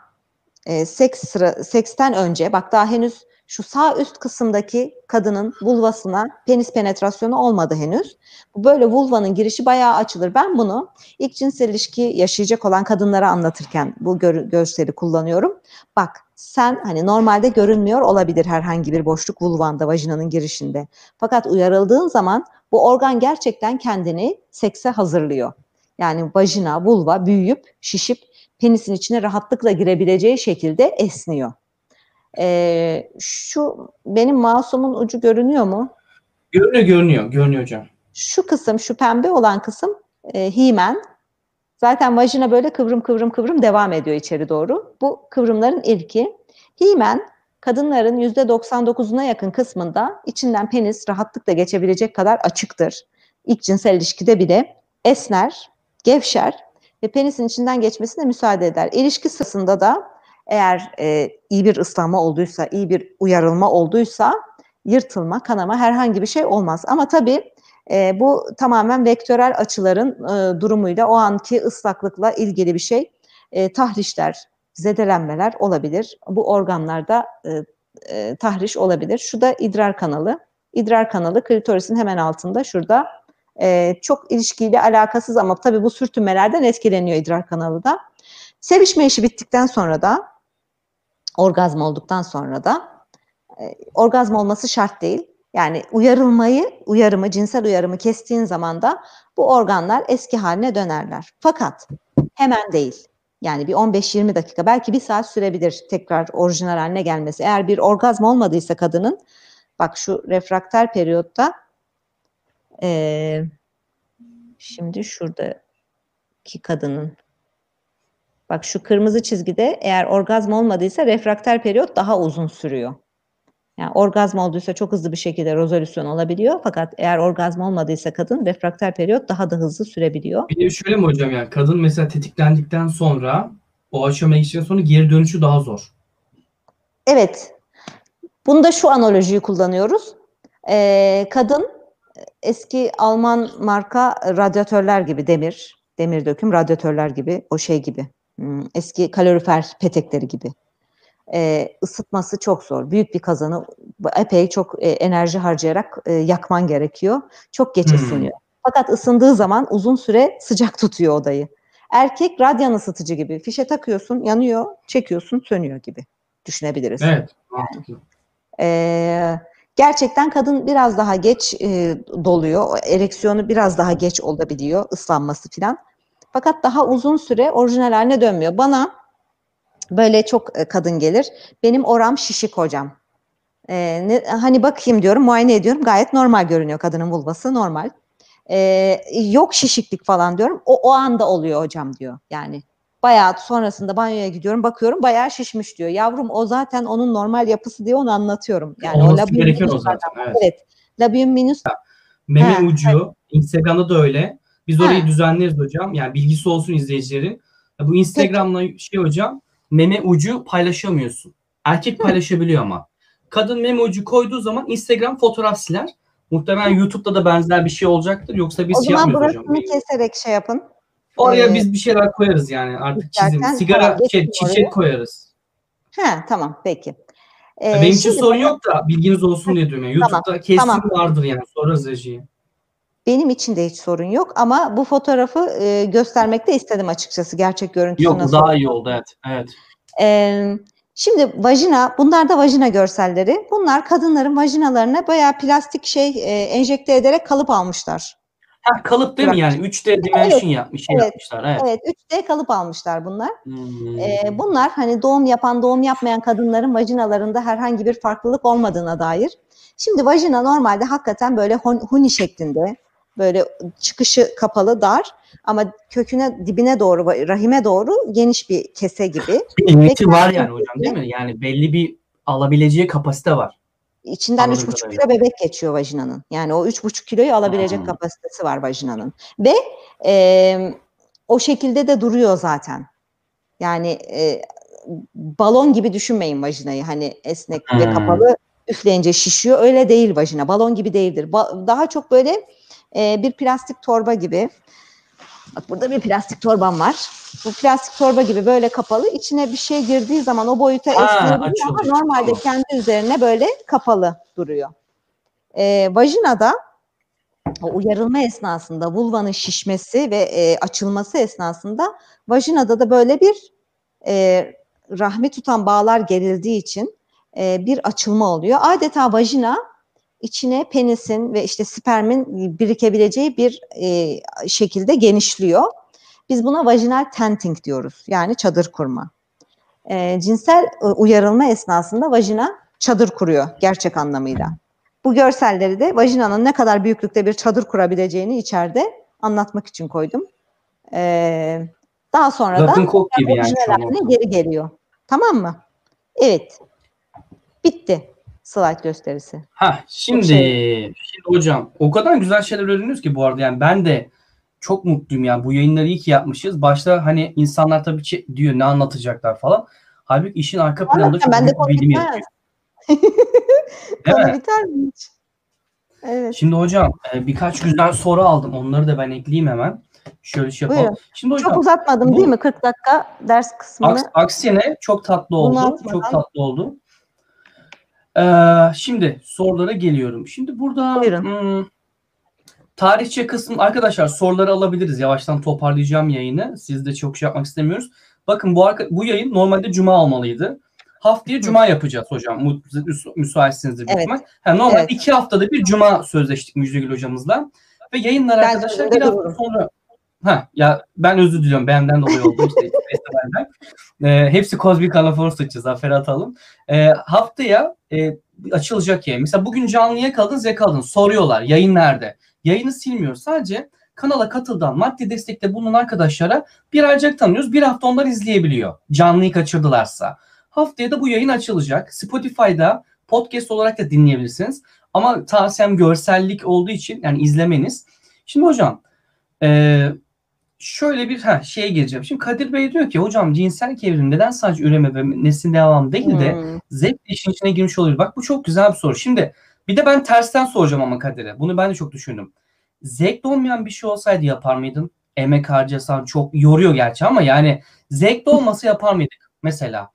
e, seks sıra, seksten önce bak daha henüz şu sağ üst kısımdaki kadının vulvasına penis penetrasyonu olmadı henüz. Bu böyle vulvanın girişi bayağı açılır. Ben bunu ilk cinsel ilişki yaşayacak olan kadınlara anlatırken bu gör, görseli kullanıyorum. Bak sen hani normalde görünmüyor olabilir herhangi bir boşluk vulvanda, vajinanın girişinde. Fakat uyarıldığın zaman bu organ gerçekten kendini sekse hazırlıyor. Yani vajina, vulva büyüyüp, şişip penisin içine rahatlıkla girebileceği şekilde esniyor. Ee, şu benim masumun ucu görünüyor mu? Görünüyor, görünüyor. Görünüyor hocam. Şu kısım, şu pembe olan kısım e, himen. Zaten vajina böyle kıvrım kıvrım kıvrım devam ediyor içeri doğru. Bu kıvrımların ilki. Himen kadınların %99'una yakın kısmında içinden penis rahatlıkla geçebilecek kadar açıktır. İlk cinsel ilişkide bile esner, gevşer ve penisin içinden geçmesine müsaade eder. İlişki sırasında da eğer e, iyi bir ıslanma olduysa, iyi bir uyarılma olduysa yırtılma, kanama herhangi bir şey olmaz. Ama tabii e, bu tamamen vektörel açıların e, durumuyla o anki ıslaklıkla ilgili bir şey. E, tahrişler, zedelenmeler olabilir. Bu organlarda e, e, tahriş olabilir. Şu da idrar kanalı. İdrar kanalı klitorisin hemen altında şurada. E, çok ilişkiyle alakasız ama tabii bu sürtünmelerden etkileniyor idrar kanalı da. Sevişme işi bittikten sonra da orgazm olduktan sonra da e, orgazm olması şart değil. Yani uyarılmayı, uyarımı, cinsel uyarımı kestiğin zaman da bu organlar eski haline dönerler. Fakat hemen değil. Yani bir 15-20 dakika belki bir saat sürebilir tekrar orijinal haline gelmesi. Eğer bir orgazm olmadıysa kadının bak şu refrakter periyotta e, şimdi şuradaki kadının bak şu kırmızı çizgide eğer orgazm olmadıysa refrakter periyot daha uzun sürüyor. Yani orgazm olduysa çok hızlı bir şekilde rezolüsyon olabiliyor. Fakat eğer orgazm olmadıysa kadın refrakter periyot daha da hızlı sürebiliyor. Bir de şöyle mi hocam yani kadın mesela tetiklendikten sonra o aşamaya geçtikten sonra geri dönüşü daha zor. Evet. Bunda şu analojiyi kullanıyoruz. Ee, kadın eski Alman marka radyatörler gibi demir, demir döküm radyatörler gibi o şey gibi. Hmm, eski kalorifer petekleri gibi e, ısıtması çok zor. Büyük bir kazanı epey çok e, enerji harcayarak e, yakman gerekiyor. Çok geç hmm. ısınıyor. Fakat ısındığı zaman uzun süre sıcak tutuyor odayı. Erkek radyan ısıtıcı gibi. Fişe takıyorsun, yanıyor, çekiyorsun, sönüyor gibi düşünebiliriz. Evet, mantıklı. Ee, gerçekten kadın biraz daha geç e, doluyor. Ereksiyonu biraz daha geç olabiliyor, ıslanması filan. Fakat daha uzun süre orijinal haline dönmüyor. Bana Böyle çok e, kadın gelir. Benim oram şişik hocam. Ee, ne, hani bakayım diyorum, muayene ediyorum. Gayet normal görünüyor kadının vulvası, normal. Ee, yok şişiklik falan diyorum. O, o anda oluyor hocam diyor. Yani bayağı sonrasında banyoya gidiyorum, bakıyorum bayağı şişmiş diyor. Yavrum o zaten onun normal yapısı diye onu anlatıyorum. Yani Olması o gereken o zaten. Evet. evet. Labium minus. Meme ha, ucu, evet. Instagram'da da öyle. Biz orayı ha. düzenleriz hocam. Yani bilgisi olsun izleyicilerin. Bu Instagram'la Peki. şey hocam meme ucu paylaşamıyorsun. Erkek paylaşabiliyor ama. Kadın meme ucu koyduğu zaman Instagram fotoğraf siler. Muhtemelen YouTube'da da benzer bir şey olacaktır. Yoksa biz o şey yapmıyoruz hocam. O zaman keserek şey yapın. Oraya ee, biz bir şeyler koyarız yani artık çizim. Sigara, tamam, şey, çiçek oraya. koyarız. He tamam peki. Ee, Benim için sorun yok da bilginiz olsun diye diyorum. Yani. YouTube'da tamam, kesin tamam. vardır yani. Sorarız rejiyi. Benim için de hiç sorun yok ama bu fotoğrafı e, göstermekte istedim açıkçası gerçek görüntüsü Yok nasıl daha iyi oldu evet. evet. E, şimdi vajina, bunlar da vajina görselleri. Bunlar kadınların vajinalarına bayağı plastik şey e, enjekte ederek kalıp almışlar. Ha, kalıp değil mi yani? 3D dimension evet, yapmış, şey evet, yapmışlar. Evet. evet, 3D kalıp almışlar bunlar. Hmm. Ee, bunlar hani doğum yapan, doğum yapmayan kadınların vajinalarında herhangi bir farklılık olmadığına dair. Şimdi vajina normalde hakikaten böyle huni şeklinde böyle çıkışı kapalı dar ama köküne dibine doğru rahime doğru geniş bir kese gibi. Bir limiti var yani hocam değil mi? Yani belli bir alabileceği kapasite var. İçinden üç buçuk kilo bebek geçiyor vajinanın. Yani o üç buçuk kiloyu alabilecek hmm. kapasitesi var vajinanın. Ve e, o şekilde de duruyor zaten. Yani e, balon gibi düşünmeyin vajinayı. Hani esnek hmm. ve kapalı üfleyince şişiyor. Öyle değil vajina. Balon gibi değildir. Ba- daha çok böyle e, bir plastik torba gibi. Bak burada bir plastik torbam var. Bu plastik torba gibi böyle kapalı. İçine bir şey girdiği zaman o boyuta esniyor ama normalde tamam. kendi üzerine böyle kapalı duruyor. E, vajinada o uyarılma esnasında vulvanın şişmesi ve e, açılması esnasında vajinada da böyle bir e, rahmi tutan bağlar gerildiği için e, bir açılma oluyor. Adeta vajina içine penisin ve işte spermin birikebileceği bir e, şekilde genişliyor. Biz buna vajinal tenting diyoruz. Yani çadır kurma. E, cinsel e, uyarılma esnasında vajina çadır kuruyor gerçek anlamıyla. Bu görselleri de vajinanın ne kadar büyüklükte bir çadır kurabileceğini içeride anlatmak için koydum. E, daha sonra Zaten da gibi yani geri geliyor. Tamam mı? Evet. Bitti slide gösterisi. Ha şimdi şey. şimdi hocam o kadar güzel şeyler öğreniyoruz ki bu arada yani ben de çok mutluyum yani bu yayınları iyi ki yapmışız. Başta hani insanlar tabii ki diyor ne anlatacaklar falan. Halbuki işin arka planında çok ben de büyük bir bilim yatıyor. Konu biter mi hiç? Evet. Şimdi hocam e, birkaç güzel soru aldım. Onları da ben ekleyeyim hemen. Şöyle şey yapalım. Buyurun. Şimdi hocam Çok uzatmadım bu- değil mi 40 dakika ders kısmını? aks- aksine çok tatlı oldu. Çok tatlı oldu. Ee, şimdi sorulara geliyorum. Şimdi burada Buyurun. hmm, tarihçe kısmı arkadaşlar soruları alabiliriz. Yavaştan toparlayacağım yayını. Siz de çok şey yapmak istemiyoruz. Bakın bu arka, bu yayın normalde cuma olmalıydı. Haftaya cuma yapacağız hocam. Müsaitsinizdir büyük Evet. ihtimal. Ha, normalde Evet. iki haftada bir cuma sözleştik Müjdegül hocamızla. Ve yayınlar Ben arkadaşlar bir hafta sonra Ha ya ben özür diliyorum. Benden dolayı oldu işte festivalden. Ee, hepsi Kozmik Anafor suçu. Zafer atalım. Ee, haftaya e, açılacak yayın. Mesela bugün canlıya kaldınız yakaladın. Soruyorlar yayın nerede? Yayını silmiyoruz. Sadece kanala katıldan maddi destekte bulunan arkadaşlara bir aylık tanıyoruz. Bir hafta onlar izleyebiliyor. Canlıyı kaçırdılarsa. Haftaya da bu yayın açılacak. Spotify'da podcast olarak da dinleyebilirsiniz. Ama tavsiyem görsellik olduğu için yani izlemeniz. Şimdi hocam ee, şöyle bir ha, şeye gireceğim. Şimdi Kadir Bey diyor ki hocam cinsel evrim neden sadece üreme ve neslin devamı değil de Hmm. zevk işin içine girmiş oluyor. Bak bu çok güzel bir soru. Şimdi bir de ben tersten soracağım ama Kadir'e. Bunu ben de çok düşündüm. Zevkli olmayan bir şey olsaydı yapar mıydın? Emek harcasan çok yoruyor gerçi ama yani zevkli olması yapar mıydık mesela?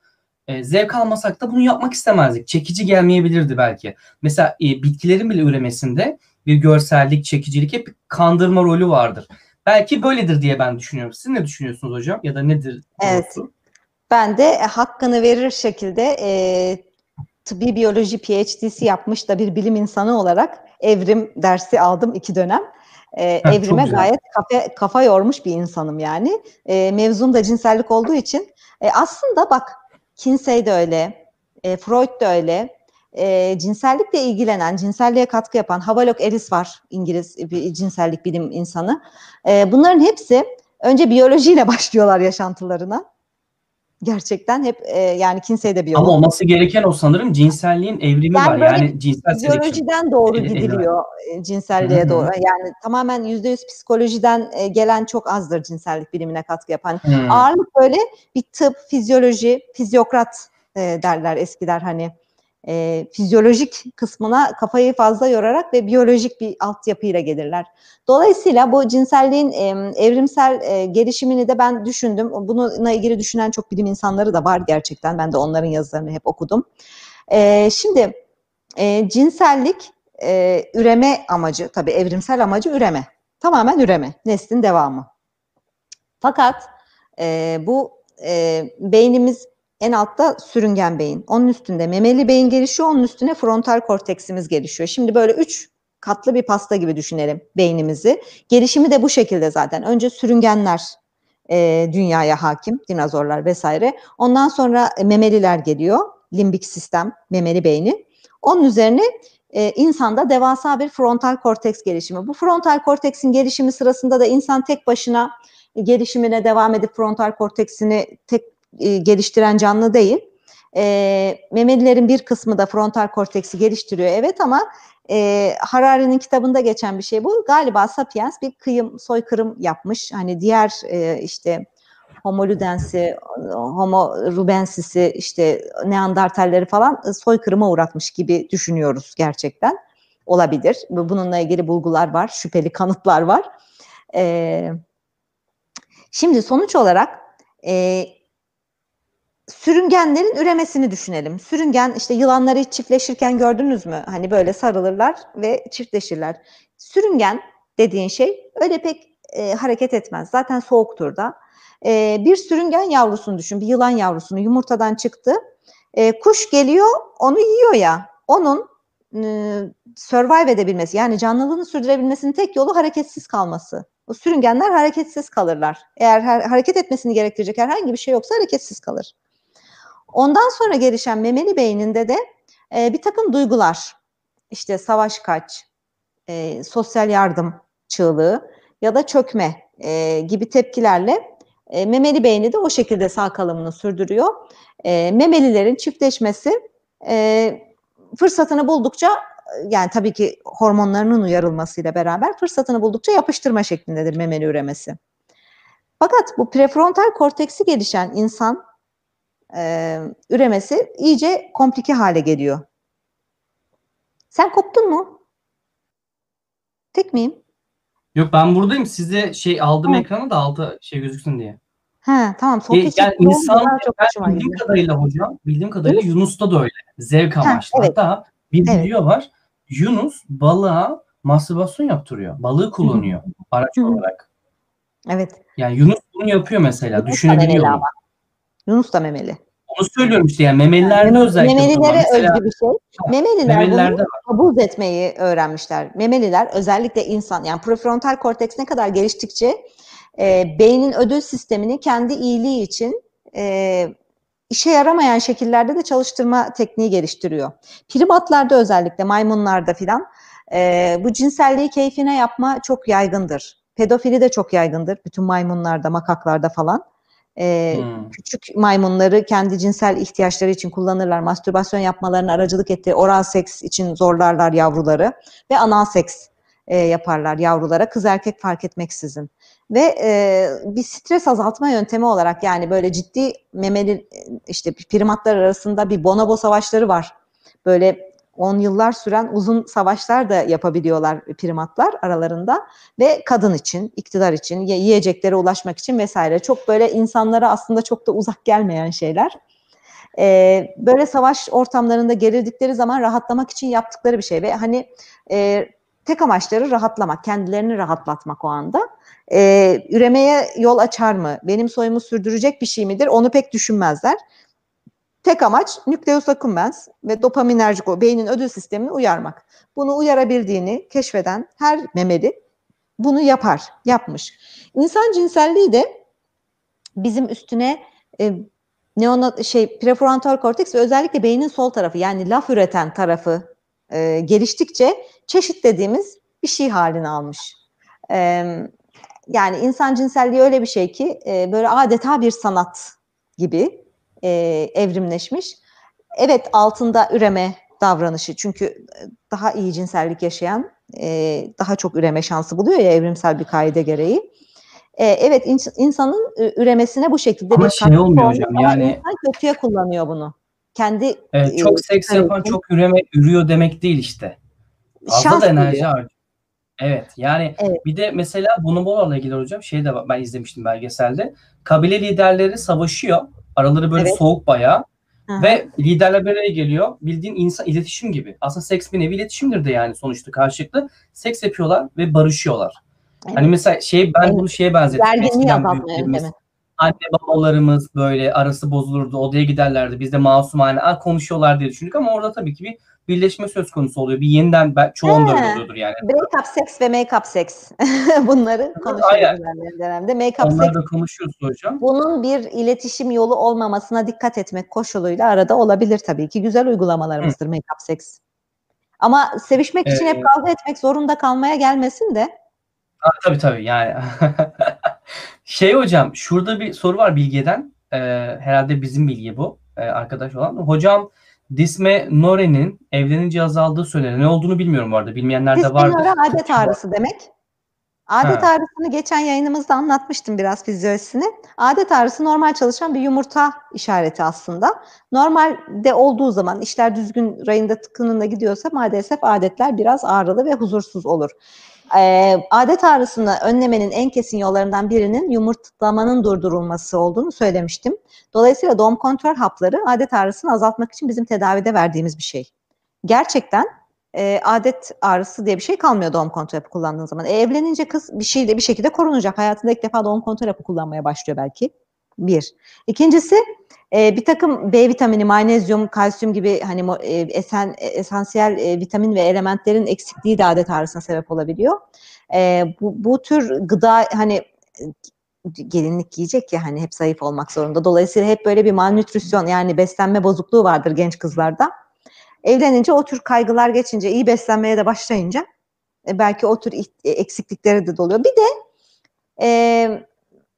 E, zevk almasak da bunu yapmak istemezdik. Çekici gelmeyebilirdi belki. Mesela e, bitkilerin bile üremesinde bir görsellik, çekicilik hep bir kandırma rolü vardır. Belki böyledir diye ben düşünüyorum. Siz ne düşünüyorsunuz hocam? Ya da nedir? Evet. doğrusu? Ben de e, hakkını verir şekilde e, tıbbi biyoloji PhD'si yapmış da bir bilim insanı olarak evrim dersi aldım iki dönem. E, çok evrime gayet kafa, kafa yormuş bir insanım yani. E, mevzum da cinsellik olduğu için. E, aslında bak Kinsey de öyle, e, Freud da öyle. E, cinsellikle ilgilenen, cinselliğe katkı yapan Havelock Ellis var İngiliz bir cinsellik bilim insanı. E, bunların hepsi önce biyolojiyle başlıyorlar yaşantılarına. Gerçekten hep e, yani Kinsey de biyolog. Ama olması gereken o sanırım cinselliğin evrimi Yani var. Yani cinsel. Biyolojiden doğru gidiliyor e, cinselliğe Hı hı. doğru. Yani tamamen yüzde yüz psikolojiden e, gelen çok azdır cinsellik bilimine katkı yapan. Hmm. Ağırlık böyle bir tıp, fizyoloji, fizyokrat e, derler eskiler hani. E, fizyolojik kısmına kafayı fazla yorarak ve biyolojik bir altyapıyla gelirler. Dolayısıyla bu cinselliğin e, evrimsel e, gelişimini de ben düşündüm. Bununla ilgili düşünen çok bilim insanları da var gerçekten. Ben de onların yazılarını hep okudum. E, şimdi e, cinsellik e, üreme amacı, tabii evrimsel amacı üreme. Tamamen üreme, neslin devamı. Fakat e, bu e, beynimiz en altta sürüngen beyin. Onun üstünde memeli beyin gelişiyor, onun üstüne frontal korteksimiz gelişiyor. Şimdi böyle üç katlı bir pasta gibi düşünelim beynimizi. Gelişimi de bu şekilde zaten. Önce sürüngenler e, dünyaya hakim, dinozorlar vesaire. Ondan sonra e, memeliler geliyor, limbik sistem, memeli beyni. Onun üzerine e, insanda devasa bir frontal korteks gelişimi. Bu frontal korteksin gelişimi sırasında da insan tek başına gelişimine devam edip frontal korteksini tek e, geliştiren canlı değil. E, memelilerin bir kısmı da frontal korteksi geliştiriyor evet ama e, Harari'nin kitabında geçen bir şey bu. Galiba Sapiens bir kıyım, soykırım yapmış. Hani diğer e, işte Homo ludensi, Homo rubensisi, işte Neandertalleri falan e, soykırıma uğratmış gibi düşünüyoruz gerçekten. Olabilir. Bununla ilgili bulgular var, şüpheli kanıtlar var. E, şimdi sonuç olarak e, sürüngenlerin üremesini düşünelim. Sürüngen işte yılanları çiftleşirken gördünüz mü? Hani böyle sarılırlar ve çiftleşirler. Sürüngen dediğin şey öyle pek e, hareket etmez. Zaten soğuktur da. E, bir sürüngen yavrusunu düşün. Bir yılan yavrusunu yumurtadan çıktı. E, kuş geliyor onu yiyor ya. Onun e, survive edebilmesi yani canlılığını sürdürebilmesinin tek yolu hareketsiz kalması. O sürüngenler hareketsiz kalırlar. Eğer her, hareket etmesini gerektirecek herhangi bir şey yoksa hareketsiz kalır. Ondan sonra gelişen memeli beyninde de e, bir takım duygular, işte savaş kaç, e, sosyal yardım çığlığı ya da çökme e, gibi tepkilerle e, memeli beyni de o şekilde sağ kalımını sürdürüyor. E, memelilerin çiftleşmesi e, fırsatını buldukça yani tabii ki hormonlarının uyarılmasıyla beraber fırsatını buldukça yapıştırma şeklindedir memeli üremesi. Fakat bu prefrontal korteksi gelişen insan e, üremesi iyice komplike hale geliyor. Sen koptun mu? Tek miyim? Yok ben buradayım. Size şey aldım Hı. ekranı da altı şey gözüksün diye. He tamam. E, Sohbet yani çok insan çok ben bildiğim kadarıyla hocam, bildiğim kadarıyla Yunus. Yunus'ta da öyle. Zevk Ha, amaçlı. evet. Hatta bir Evet. video var. Yunus balığa mastürbasyon yaptırıyor. Balığı kullanıyor araç Hı hı. olarak. Evet. Yani Yunus bunu yapıyor mesela. Yunus Düşünebiliyor. Yunus da memeli. Onu söylüyorum işte yani memelilerde Meme- özellikle. Memelilere Mesela özgü bir şey. Memeliler memelilerde bunu kabul etmeyi öğrenmişler. Memeliler özellikle insan yani prefrontal korteks ne kadar geliştikçe e, beynin ödül sistemini kendi iyiliği için e, işe yaramayan şekillerde de çalıştırma tekniği geliştiriyor. Primatlarda özellikle maymunlarda filan e, bu cinselliği keyfine yapma çok yaygındır. Pedofili de çok yaygındır. Bütün maymunlarda, makaklarda falan. E, Hmm. küçük maymunları kendi cinsel ihtiyaçları için kullanırlar. Mastürbasyon yapmalarına aracılık ettiği oral seks için zorlarlar yavruları ve anal seks e, yaparlar yavrulara kız erkek fark etmeksizin. Ve e, bir stres azaltma yöntemi olarak yani böyle ciddi memeli işte primatlar arasında bir bonobo savaşları var. Böyle 10 yıllar süren uzun savaşlar da yapabiliyorlar primatlar aralarında ve kadın için, iktidar için, ye- yiyeceklere ulaşmak için vesaire. Çok böyle insanlara aslında çok da uzak gelmeyen şeyler. Ee, böyle savaş ortamlarında gerildikleri zaman rahatlamak için yaptıkları bir şey ve hani e, tek amaçları rahatlamak, kendilerini rahatlatmak o anda. Ee, üremeye yol açar mı? Benim soyumu sürdürecek bir şey midir? Onu pek düşünmezler. Tek amaç nükleus accumbens ve dopaminerjik o beynin ödül sistemini uyarmak. Bunu uyarabildiğini keşfeden her memeli bunu yapar, yapmış. İnsan cinselliği de bizim üstüne e, neonat şey prefrontal korteks ve özellikle beynin sol tarafı yani laf üreten tarafı e, geliştikçe çeşit dediğimiz bir şey halini almış. E, yani insan cinselliği öyle bir şey ki e, böyle adeta bir sanat gibi e, evrimleşmiş. Evet altında üreme davranışı çünkü e, daha iyi cinsellik yaşayan e, daha çok üreme şansı buluyor ya evrimsel bir kaide gereği. E, evet ins- insanın e, üremesine bu şekilde Ama bir şey olmuyor hocam, yani- kötüye kullanıyor bunu. Kendi Evet, e, çok seks çıkarı yapan için çok üreme ürüyor demek değil işte. Fazla şans da enerji harcıyor. Evet yani Evet. bir de mesela bonobolarla ilgili hocam şey de ben izlemiştim belgeselde. Kabile liderleri savaşıyor. Araları böyle Evet. soğuk bayağı. Hı. Ve liderler bir araya geliyor. Bildiğin insan iletişim gibi. Aslında seks bir nevi iletişimdir de yani sonuçta karşılıklı. Seks yapıyorlar ve barışıyorlar. Evet. Hani mesela şey ben Evet. bunu şeye benzettim. Gerginliği anne babalarımız böyle arası bozulurdu. Odaya giderlerdi. Biz de masumane "Aa, konuşuyorlar diye düşündük ama orada tabii ki bir birleşme söz konusu oluyor. Bir yeniden ben, çoğunda öyle oluyordur yani. Break-up seks ve make-up seks. Bunları konuşuyoruz dönemde. Make-up Onları seks da konuşuyoruz hocam. bunun bir iletişim yolu olmamasına dikkat etmek koşuluyla arada olabilir tabii ki. Güzel uygulamalarımızdır make-up seks. Ama sevişmek için Ee, hep kavga etmek zorunda kalmaya gelmesin de. Ha, tabii tabii yani. şey hocam şurada bir soru var Bilge'den. Ee, herhalde bizim Bilge bu. Ee, arkadaş olan. Hocam Disme Nore'nin evlenince azaldığı söyleniyor. Ne olduğunu bilmiyorum arada. Bilmeyenler de vardır. Diskinora adet ağrısı demek. Adet Ha. ağrısını geçen yayınımızda anlatmıştım biraz fizyolojisini. Adet ağrısı normal çalışan bir yumurta işareti aslında. Normalde olduğu zaman işler düzgün rayında tıkınında gidiyorsa maalesef adetler biraz ağrılı ve huzursuz olur. Ee, adet ağrısını önlemenin en kesin yollarından birinin yumurtlamanın durdurulması olduğunu söylemiştim. Dolayısıyla doğum kontrol hapları adet ağrısını azaltmak için bizim tedavide verdiğimiz bir şey. Gerçekten e, adet ağrısı diye bir şey kalmıyor doğum kontrol hapı kullandığın zaman. E, evlenince kız bir şeyle bir şekilde korunacak. Hayatında ilk defa doğum kontrol hapı kullanmaya başlıyor belki. Bir. İkincisi e, bir takım B vitamini, magnezyum, kalsiyum gibi hani e, esen, e, esansiyel e, vitamin ve elementlerin eksikliği de adet ağrısına sebep olabiliyor. E, bu, bu tür gıda hani e, gelinlik giyecek ya hani hep zayıf olmak zorunda. Dolayısıyla hep böyle bir malnütrisyon yani beslenme bozukluğu vardır genç kızlarda. Evlenince o tür kaygılar geçince, iyi beslenmeye de başlayınca e, belki o tür iht- eksiklikleri de doluyor. Bir de e,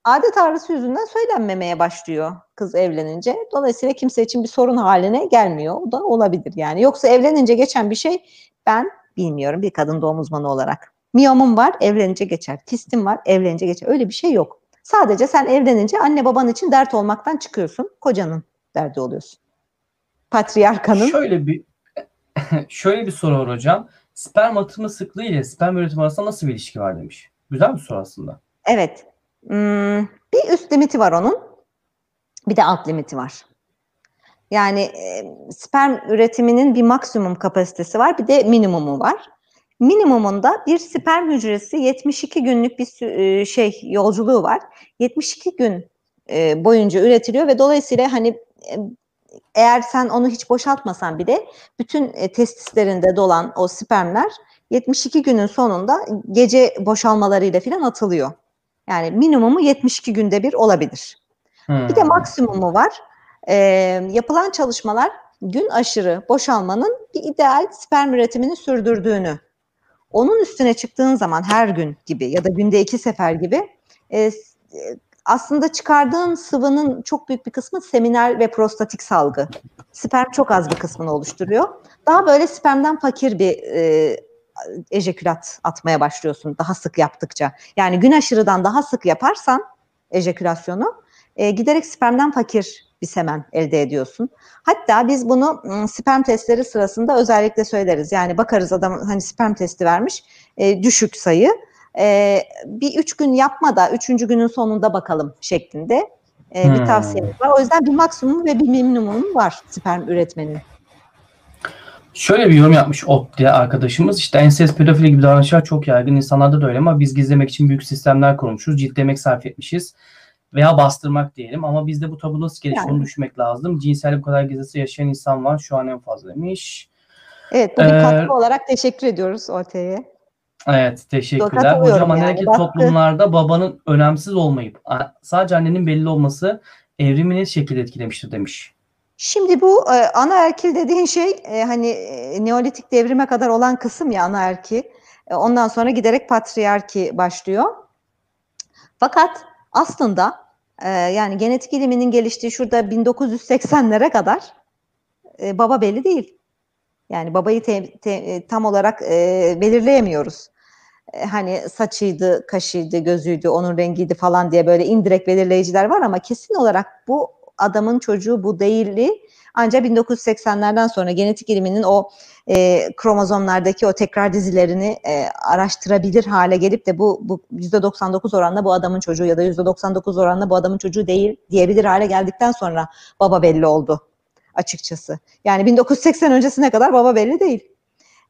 adet ağrısı yüzünden söylenmemeye başlıyor kız evlenince. Dolayısıyla kimse için bir sorun haline gelmiyor. O da olabilir yani. Yoksa evlenince geçen bir şey ben bilmiyorum bir kadın doğum uzmanı olarak. Miyomum var, evlenince geçer. Kistim var, evlenince geçer. Öyle bir şey yok. Sadece sen evlenince anne baban için dert olmaktan çıkıyorsun. Kocanın derdi oluyorsun. Patriarkanın. Şöyle bir şöyle bir soru var hocam. Sperm atımı sıklığı ile sperm üretimi arasında nasıl bir ilişki var demiş. Güzel bir soru aslında. Evet. Hmm, bir üst limiti var onun. Bir de alt limiti var. Yani e, sperm üretiminin bir maksimum kapasitesi var, bir de minimumu var. Minimumunda bir sperm hücresi 72 günlük bir e, şey yolculuğu var. 72 gün e, boyunca üretiliyor ve dolayısıyla hani e, eğer sen onu hiç boşaltmasan bile bütün e, testislerinde dolan o spermler 72 günün sonunda gece boşalmalarıyla filan atılıyor. Yani minimumu 72 günde bir olabilir. Hmm. Bir de maksimumu var. E, yapılan çalışmalar gün aşırı boşalmanın bir ideal sperm üretimini sürdürdüğünü. Onun üstüne çıktığın zaman her gün gibi ya da günde iki sefer gibi e, aslında çıkardığın sıvının çok büyük bir kısmı seminal ve prostatik salgı. Sperm çok az bir kısmını oluşturuyor. Daha böyle spermden fakir bir e, ejekülat atmaya başlıyorsun daha sık yaptıkça. Yani gün aşırıdan daha sık yaparsan ejekülasyonu e, giderek spermden fakir bir semen elde ediyorsun. Hatta biz bunu sperm testleri sırasında özellikle söyleriz. Yani bakarız adam hani sperm testi vermiş e, düşük sayı. E, bir üç gün yapma da üçüncü günün sonunda bakalım şeklinde e, bir hmm. tavsiyemiz var. O yüzden bir maksimum ve bir minimum var sperm üretmenin. Şöyle bir yorum yapmış Op diye arkadaşımız. İşte ensest pedofili gibi davranışlar çok yaygın. insanlarda da öyle ama biz gizlemek için büyük sistemler kurmuşuz. Ciddi emek sarf etmişiz. Veya bastırmak diyelim. Ama bizde bu tabu nasıl gelişiyor yani. onu düşünmek lazım. Cinsel bu kadar gizlisi yaşayan insan var. Şu an en fazla demiş. Evet bu bir ee, katkı olarak teşekkür ediyoruz OT'ye. Evet teşekkürler. Hocam yani. toplumlarda babanın önemsiz olmayıp sadece annenin belli olması evrimini ne şekilde etkilemiştir demiş. Şimdi bu e, anaerkil dediğin şey e, hani e, Neolitik devrime kadar olan kısım ya anaerki. E, ondan sonra giderek patriarki başlıyor. Fakat aslında e, yani genetik iliminin geliştiği şurada 1980'lere kadar e, baba belli değil. Yani babayı te, te, e, tam olarak e, belirleyemiyoruz. E, hani saçıydı, kaşıydı, gözüydü, onun rengiydi falan diye böyle indirek belirleyiciler var ama kesin olarak bu adamın çocuğu bu değildi. Ancak 1980'lerden sonra genetik iliminin o e, kromozomlardaki o tekrar dizilerini e, araştırabilir hale gelip de bu, bu %99 oranla bu adamın çocuğu ya da %99 oranla bu adamın çocuğu değil diyebilir hale geldikten sonra baba belli oldu açıkçası. Yani 1980 öncesine kadar baba belli değil.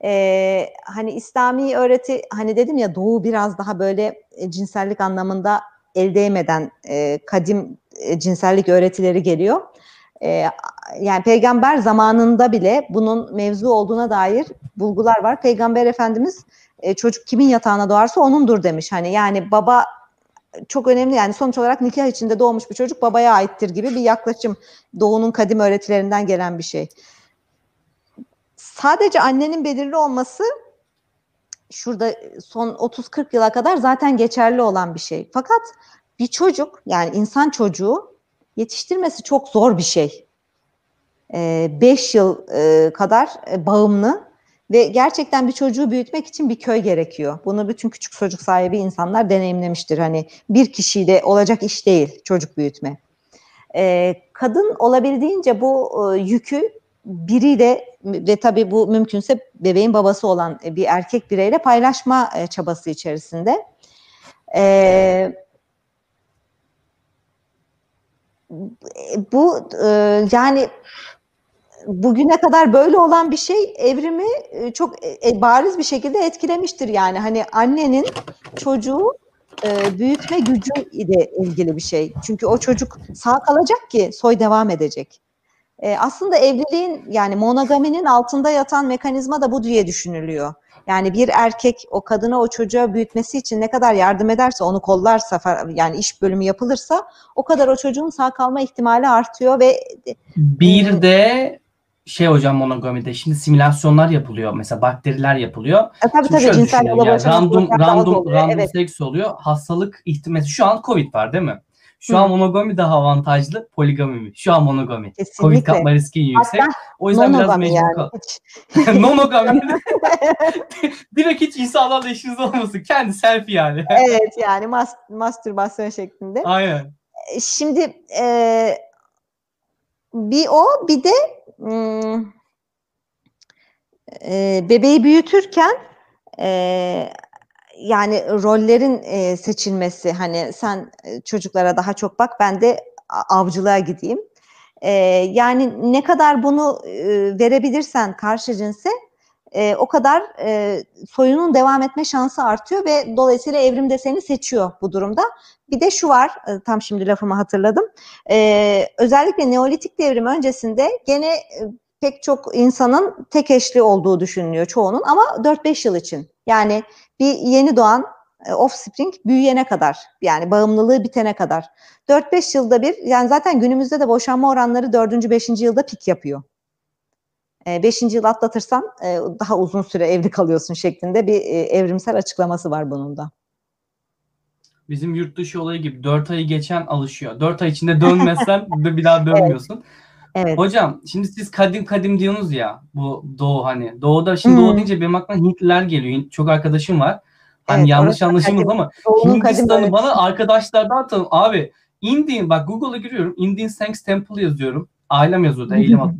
Ee, hani İslami öğreti hani dedim ya Doğu biraz daha böyle e, cinsellik anlamında el değmeden e, kadim e, cinsellik öğretileri geliyor. E, yani peygamber zamanında bile bunun mevzu olduğuna dair bulgular var. Peygamber Efendimiz e, çocuk kimin yatağına doğarsa onundur demiş. Hani yani baba çok önemli yani sonuç olarak nikah içinde doğmuş bir çocuk babaya aittir gibi bir yaklaşım doğunun kadim öğretilerinden gelen bir şey. Sadece annenin belirli olması şurada son 30-40 yıla kadar zaten geçerli olan bir şey. Fakat bir çocuk yani insan çocuğu yetiştirmesi çok zor bir şey. 5 ee, yıl e, kadar e, bağımlı ve gerçekten bir çocuğu büyütmek için bir köy gerekiyor. Bunu bütün küçük çocuk sahibi insanlar deneyimlemiştir. Hani bir kişiyle olacak iş değil çocuk büyütme. Ee, kadın olabildiğince bu e, yükü biriyle ve tabii bu mümkünse bebeğin babası olan bir erkek bireyle paylaşma çabası içerisinde. Ee, bu e, yani bugüne kadar böyle olan bir şey evrimi e, çok e, bariz bir şekilde etkilemiştir yani hani annenin çocuğu e, büyütme gücü ile ilgili bir şey. Çünkü o çocuk sağ kalacak ki soy devam edecek. E, aslında evliliğin yani monogaminin altında yatan mekanizma da bu diye düşünülüyor. Yani bir erkek o kadına o çocuğa büyütmesi için ne kadar yardım ederse onu kollarsa yani iş bölümü yapılırsa o kadar o çocuğun sağ kalma ihtimali artıyor ve bir de şey hocam monogamide şimdi simülasyonlar yapılıyor. Mesela bakteriler yapılıyor. E, tabii Şimdi tabii cinsel yani random random oluyor. random Evet. seks oluyor. Hastalık ihtimali şu an Covid var değil mi? Şu Hı. an monogami daha avantajlı, poligami mi? Şu an monogami. Covid Kesinlikle. kapma riski yüksek. Hatta O yüzden biraz mecbur yani. kal. Monogami. Direkt hiç insanlarla işiniz olmasın. Kendi selfie yani. Evet yani mas- mastürbasyon şeklinde. Aynen. E, Şimdi e, bir o bir de hmm, e, bebeği büyütürken e, yani rollerin e, seçilmesi hani sen e, çocuklara daha çok bak ben de avcılığa gideyim. E, yani ne kadar bunu e, verebilirsen karşı cinse e, o kadar e, soyunun devam etme şansı artıyor ve dolayısıyla evrim de seni seçiyor bu durumda. Bir de şu var, e, tam şimdi lafımı hatırladım. E, özellikle Neolitik devrim öncesinde gene e, pek çok insanın tek eşli olduğu düşünülüyor çoğunun ama 4-5 yıl için. Yani bir yeni doğan e, offspring büyüyene kadar yani bağımlılığı bitene kadar. 4-5 yılda bir yani zaten günümüzde de boşanma oranları 4. 5. yılda pik yapıyor. 5. yıl atlatırsan e, daha uzun süre evli kalıyorsun şeklinde bir e, evrimsel açıklaması var bunun da. Bizim yurt dışı olayı gibi 4 ayı geçen alışıyor. 4 ay içinde dönmezsen bir daha dönmüyorsun. Evet. Hocam şimdi siz kadim kadim diyorsunuz ya bu doğu hani. Doğuda şimdi Hmm. doğu deyince benim aklıma Hintliler geliyor. Çok arkadaşım var. Hani Evet, yanlış da anlaşılmaz ama Hindistan'ı bana arkadaşlardan tanım. Abi Indian bak Google'a giriyorum. Indian Thanks Temple yazıyorum. Ailem yazıyordu. Eylem adı.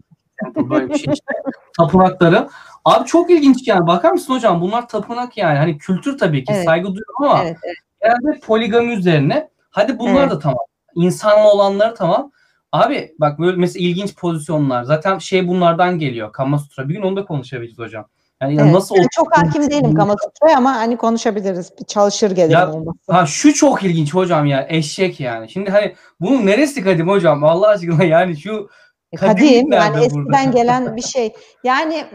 Temple böyle bir şey işte. Tapınakları. Abi çok ilginç yani. Bakar mısın hocam? Bunlar tapınak yani. Hani kültür tabii ki. Evet. Saygı duyuyorum ama Evet, evet. genelde poligami üzerine. Hadi bunlar Evet. da tamam. İnsanlı olanları tamam. Abi bak böyle mesela ilginç pozisyonlar. Zaten şey bunlardan geliyor. Kama Sutra. Bir gün onu da konuşabiliriz hocam. Yani Evet. nasıl Ben çok hakim değilim Kama Sutra'ya ama hani konuşabiliriz. Bir çalışır gelirim Ya. Ha şu çok ilginç hocam ya. Eşek yani. Şimdi hani bunun neresi kadim hocam? Allah aşkına yani şu E, kadimlik Kadim yani eskiden burada? gelen bir şey. Yani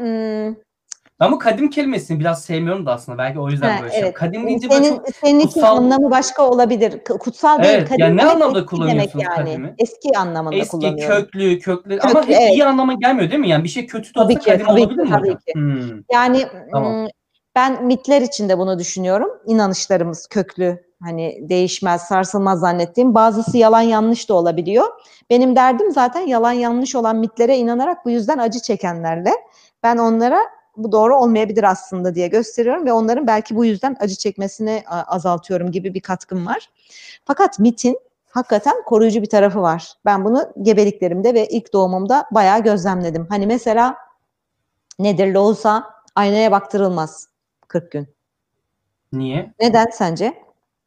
hmm, ama kadim kelimesini biraz sevmiyorum da aslında. Belki o yüzden ha, böyle şey. evet. Kadim deyince böyle Senin, çok senin için kutsal- anlamı başka olabilir. Kutsal değil. Evet, Kadim yani ne anlamda eski kullanıyorsunuz yani. kadimi? Eski anlamında eski, kullanıyorum. köklü, köklü Köklü, ama hep evet. iyi anlama gelmiyor değil mi? Yani bir şey kötü de olsa ki, kadim tabii olabilir ki, mi tabii ki. Hmm. Yani Tamam. mm, ben mitler içinde bunu düşünüyorum. İnanışlarımız köklü, hani değişmez, sarsılmaz zannettiğim. Bazısı yalan yanlış da olabiliyor. Benim derdim zaten yalan yanlış olan mitlere inanarak bu yüzden acı çekenlerle. Ben onlara bu doğru olmayabilir aslında diye gösteriyorum ve onların belki bu yüzden acı çekmesini azaltıyorum gibi bir katkım var. Fakat mitin hakikaten koruyucu bir tarafı var. Ben bunu gebeliklerimde ve ilk doğumumda bayağı gözlemledim. Hani mesela nedir loğusa aynaya baktırılmaz 40 gün. Niye? Neden sence?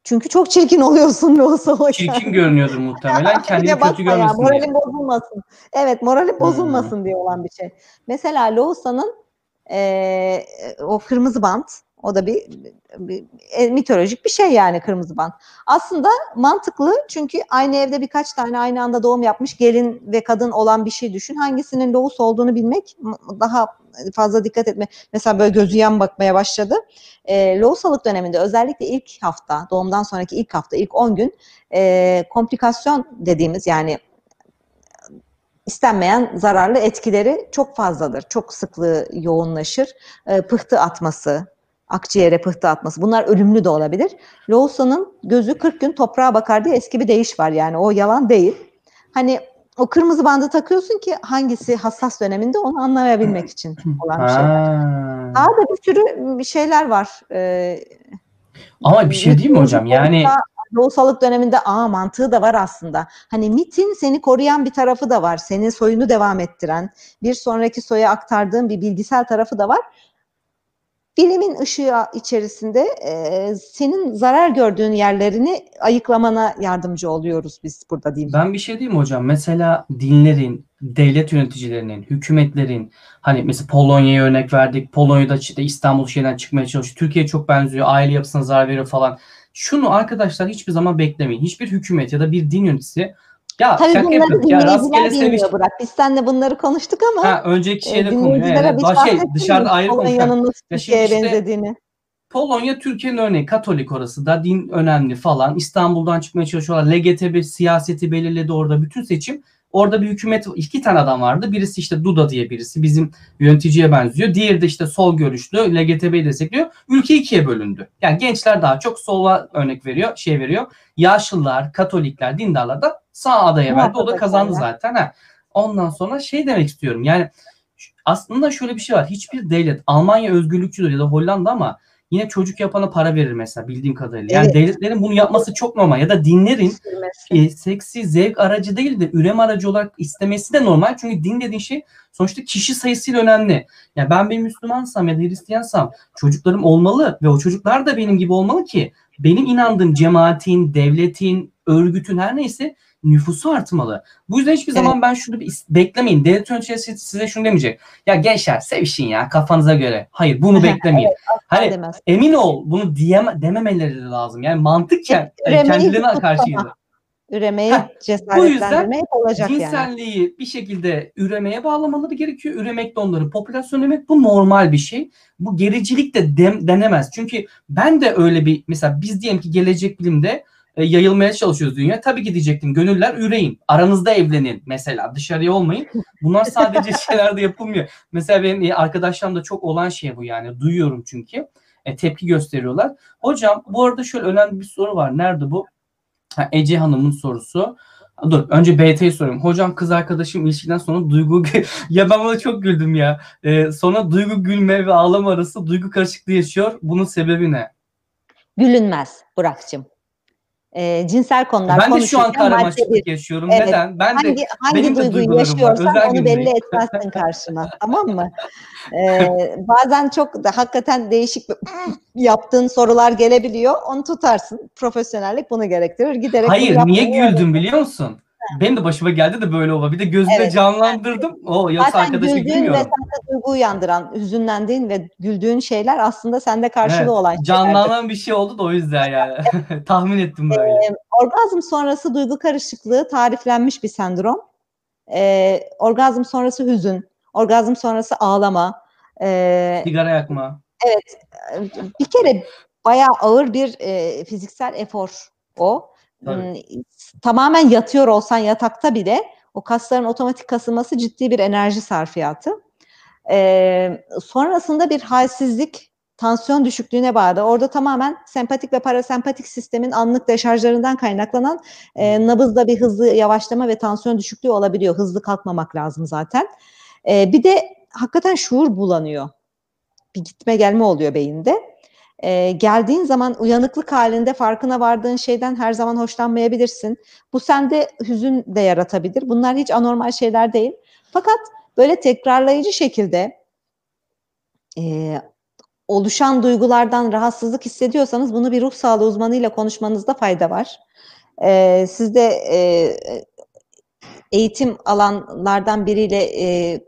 Çünkü çok çirkin oluyorsun loğusa oysa. Çirkin görünüyordur muhtemelen. Kendini kötü bakma ya, görmesin diye. Bozulmasın. Evet moralin Hmm. bozulmasın diye olan bir şey. Mesela loğusanın eee, o kırmızı bant o da bir, bir e, mitolojik bir şey yani kırmızı bant. Aslında mantıklı çünkü aynı evde birkaç tane aynı anda doğum yapmış gelin ve kadın olan bir şey düşün. Hangisinin loğus olduğunu bilmek daha fazla dikkat etme. Mesela böyle gözü yan bakmaya başladı. E, loğusalık döneminde özellikle ilk hafta, doğumdan sonraki ilk hafta, ilk 10 gün e, komplikasyon dediğimiz yani istenmeyen zararlı etkileri çok fazladır. Çok sıklığı yoğunlaşır. E, pıhtı atması, akciğere pıhtı atması bunlar ölümlü de olabilir. Loğusanın gözü 40 gün toprağa bakar diye eski bir deyiş var yani o yalan değil. Hani o kırmızı bandı takıyorsun ki hangisi hassas döneminde onu anlayabilmek için olan bir şey. Ha. Daha da bir sürü şeyler var. Ee, Ama bir şey değil mi hocam? Yani Loğusalık döneminde aa mantığı da var aslında. Hani mitin seni koruyan bir tarafı da var. Senin soyunu devam ettiren, bir sonraki soya aktardığın bir bilgisel tarafı da var. Bilimin ışığı içerisinde e, senin zarar gördüğün yerlerini ayıklamana yardımcı oluyoruz biz burada diyeyim. ben bir şey diyeyim hocam? Mesela dinlerin, devlet yöneticilerinin, hükümetlerin hani mesela Polonya'ya örnek verdik. Polonya'da işte İstanbul şeyden çıkmaya çalışıyor. Türkiye çok benziyor. Aile yapısına zarar veriyor falan. Şunu arkadaşlar hiçbir zaman beklemeyin. Hiçbir hükümet ya da bir din yöneticisi ya Tabii şaka bunları yapıyoruz. Ya rastgele seviş. Burak. Biz seninle bunları konuştuk ama Ha, önceki e, şeyde konuyor. dinleyicilere Yani, bir şey, dışarıda ayrı konuşuyor. Ya işte- benzediğini. Polonya Türkiye'nin örneği. Katolik orası da din önemli falan. İstanbul'dan çıkmaya çalışıyorlar. LGTB siyaseti belirledi orada. Bütün seçim Orada bir hükümet iki tane adam vardı. Birisi işte Duda diye birisi bizim yöneticiye benziyor. Diğeri de işte sol görüşlü LGTB'yi destekliyor. Ülke ikiye bölündü. Yani gençler daha çok sola örnek veriyor, şey veriyor. Yaşlılar, Katolikler, dindarlar da sağ adaya verdi. O da kazandı zaten. Ha. Ondan sonra şey demek istiyorum. Yani aslında şöyle bir şey var. Hiçbir devlet Almanya özgürlükçüdür ya da Hollanda ama yine çocuk yapana para verir mesela bildiğim kadarıyla. Yani evet. devletlerin bunu yapması çok normal ya da dinlerin e, seksi zevk aracı değil de ürem aracı olarak istemesi de normal. Çünkü din dediğin şey sonuçta kişi sayısıyla önemli. Yani ben bir Müslümansam ya da Hristiyansam çocuklarım olmalı ve o çocuklar da benim gibi olmalı ki benim inandığım cemaatin, devletin, örgütün her neyse nüfusu artmalı. Bu yüzden hiçbir evet. zaman ben şunu bir beklemeyin. Devlet yöneticisi size şunu demeyecek. Ya gençler sevişin ya kafanıza göre. Hayır bunu beklemeyin. evet, hani demez. emin ol bunu diyeme, dememeleri de lazım. Yani mantıken evet, kendilerine karşıydı. Üremeyi cesaretlendirme hep olacak cinselliği yani. Cinselliği bir şekilde üremeye bağlamaları gerekiyor. Üremek de onların popülasyon demek. Bu normal bir şey. Bu gericilik de dem, denemez. Çünkü ben de öyle bir mesela biz diyelim ki gelecek bilimde e, yayılmaya çalışıyoruz dünya. Tabii ki diyecektim gönüller üreyin. Aranızda evlenin mesela dışarıya olmayın. Bunlar sadece şeylerde yapılmıyor. Mesela benim arkadaşlarımda çok olan şey bu yani. Duyuyorum çünkü. E, tepki gösteriyorlar. Hocam bu arada şöyle önemli bir soru var. Nerede bu? Ha, Ece Hanım'ın sorusu. Dur önce BT'yi sorayım. Hocam kız arkadaşım ilişkiden sonra duygu ya ben buna çok güldüm ya. Ee, sonra duygu gülme ve ağlama arası duygu karışıklığı yaşıyor. Bunun sebebi ne? Gülünmez Burak'cığım e, cinsel konular Ben de şu an karmaşıklık yaşıyorum. Evet. Neden? Ben hangi, de hangi benim duyguyu de yaşıyorsan onu belli etmezsin karşına. tamam mı? Ee, bazen çok da hakikaten değişik yaptığın sorular gelebiliyor. Onu tutarsın. Profesyonellik bunu gerektirir. Giderek Hayır, niye güldüm biliyor musun? Benim de başıma geldi de böyle olma. Bir de gözümde evet. canlandırdım. O yoksa Zaten arkadaşım güldüğün ve sende duygu uyandıran, hüzünlendiğin ve güldüğün şeyler aslında sende karşılığı evet. olan şeyler. Canlanan bir şey oldu da o yüzden yani. Tahmin ettim böyle. Ee, orgazm sonrası duygu karışıklığı tariflenmiş bir sendrom. Ee, orgazm sonrası hüzün, orgazm sonrası ağlama. E, Sigara yakma. Evet. Bir kere bayağı ağır bir e, fiziksel efor o. Tabii. Tamamen yatıyor olsan yatakta bile o kasların otomatik kasılması ciddi bir enerji sarfiyatı. Ee, sonrasında bir halsizlik, tansiyon düşüklüğüne bağlı. Orada tamamen sempatik ve parasempatik sistemin anlık deşarjlarından kaynaklanan e, nabızda bir hızlı yavaşlama ve tansiyon düşüklüğü olabiliyor. Hızlı kalkmamak lazım zaten. E, bir de hakikaten şuur bulanıyor. Bir gitme gelme oluyor beyinde e, geldiğin zaman uyanıklık halinde farkına vardığın şeyden her zaman hoşlanmayabilirsin. Bu sende hüzün de yaratabilir. Bunlar hiç anormal şeyler değil. Fakat böyle tekrarlayıcı şekilde e, oluşan duygulardan rahatsızlık hissediyorsanız bunu bir ruh sağlığı uzmanıyla konuşmanızda fayda var. E, siz de e, eğitim alanlardan biriyle e,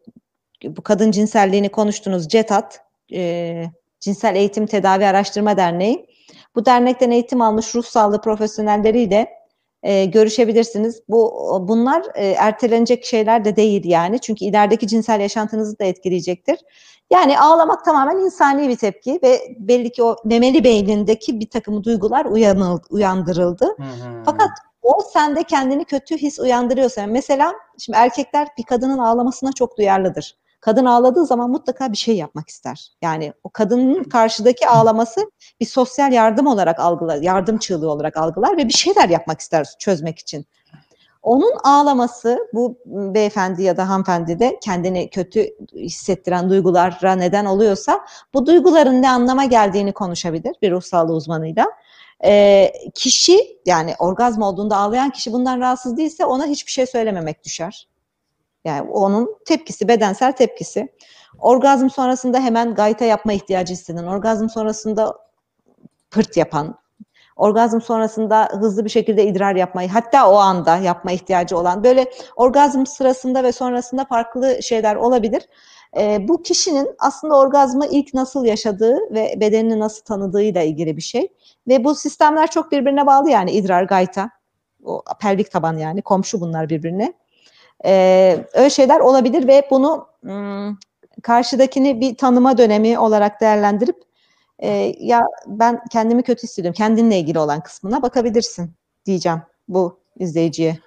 bu kadın cinselliğini konuştunuz. CETAT, e, Cinsel Eğitim Tedavi Araştırma Derneği. Bu dernekten eğitim almış ruh sağlığı profesyonelleriyle e, görüşebilirsiniz. Bu bunlar e, ertelenecek şeyler de değil yani. Çünkü ilerideki cinsel yaşantınızı da etkileyecektir. Yani ağlamak tamamen insani bir tepki ve belli ki o memeli beynindeki bir takım duygular uyanıldı, uyandırıldı. Hı hı. Fakat o sende kendini kötü his uyandırıyorsa mesela şimdi erkekler bir kadının ağlamasına çok duyarlıdır. Kadın ağladığı zaman mutlaka bir şey yapmak ister. Yani o kadının karşıdaki ağlaması bir sosyal yardım olarak algılar, yardım çığlığı olarak algılar ve bir şeyler yapmak ister çözmek için. Onun ağlaması bu beyefendi ya da hanımefendi de kendini kötü hissettiren duygulara neden oluyorsa bu duyguların ne anlama geldiğini konuşabilir bir ruh sağlığı uzmanıyla. E, kişi yani orgazm olduğunda ağlayan kişi bundan rahatsız değilse ona hiçbir şey söylememek düşer. Yani onun tepkisi, bedensel tepkisi. Orgazm sonrasında hemen gayta yapma ihtiyacı hisseden, orgazm sonrasında pırt yapan, orgazm sonrasında hızlı bir şekilde idrar yapmayı, hatta o anda yapma ihtiyacı olan, böyle orgazm sırasında ve sonrasında farklı şeyler olabilir. E, bu kişinin aslında orgazmı ilk nasıl yaşadığı ve bedenini nasıl tanıdığıyla ilgili bir şey. Ve bu sistemler çok birbirine bağlı yani idrar, gayta, o pelvik taban yani komşu bunlar birbirine. Ee, öyle şeyler olabilir ve bunu ım, karşıdakini bir tanıma dönemi olarak değerlendirip e, ya ben kendimi kötü hissediyorum. Kendinle ilgili olan kısmına bakabilirsin diyeceğim bu izleyiciye.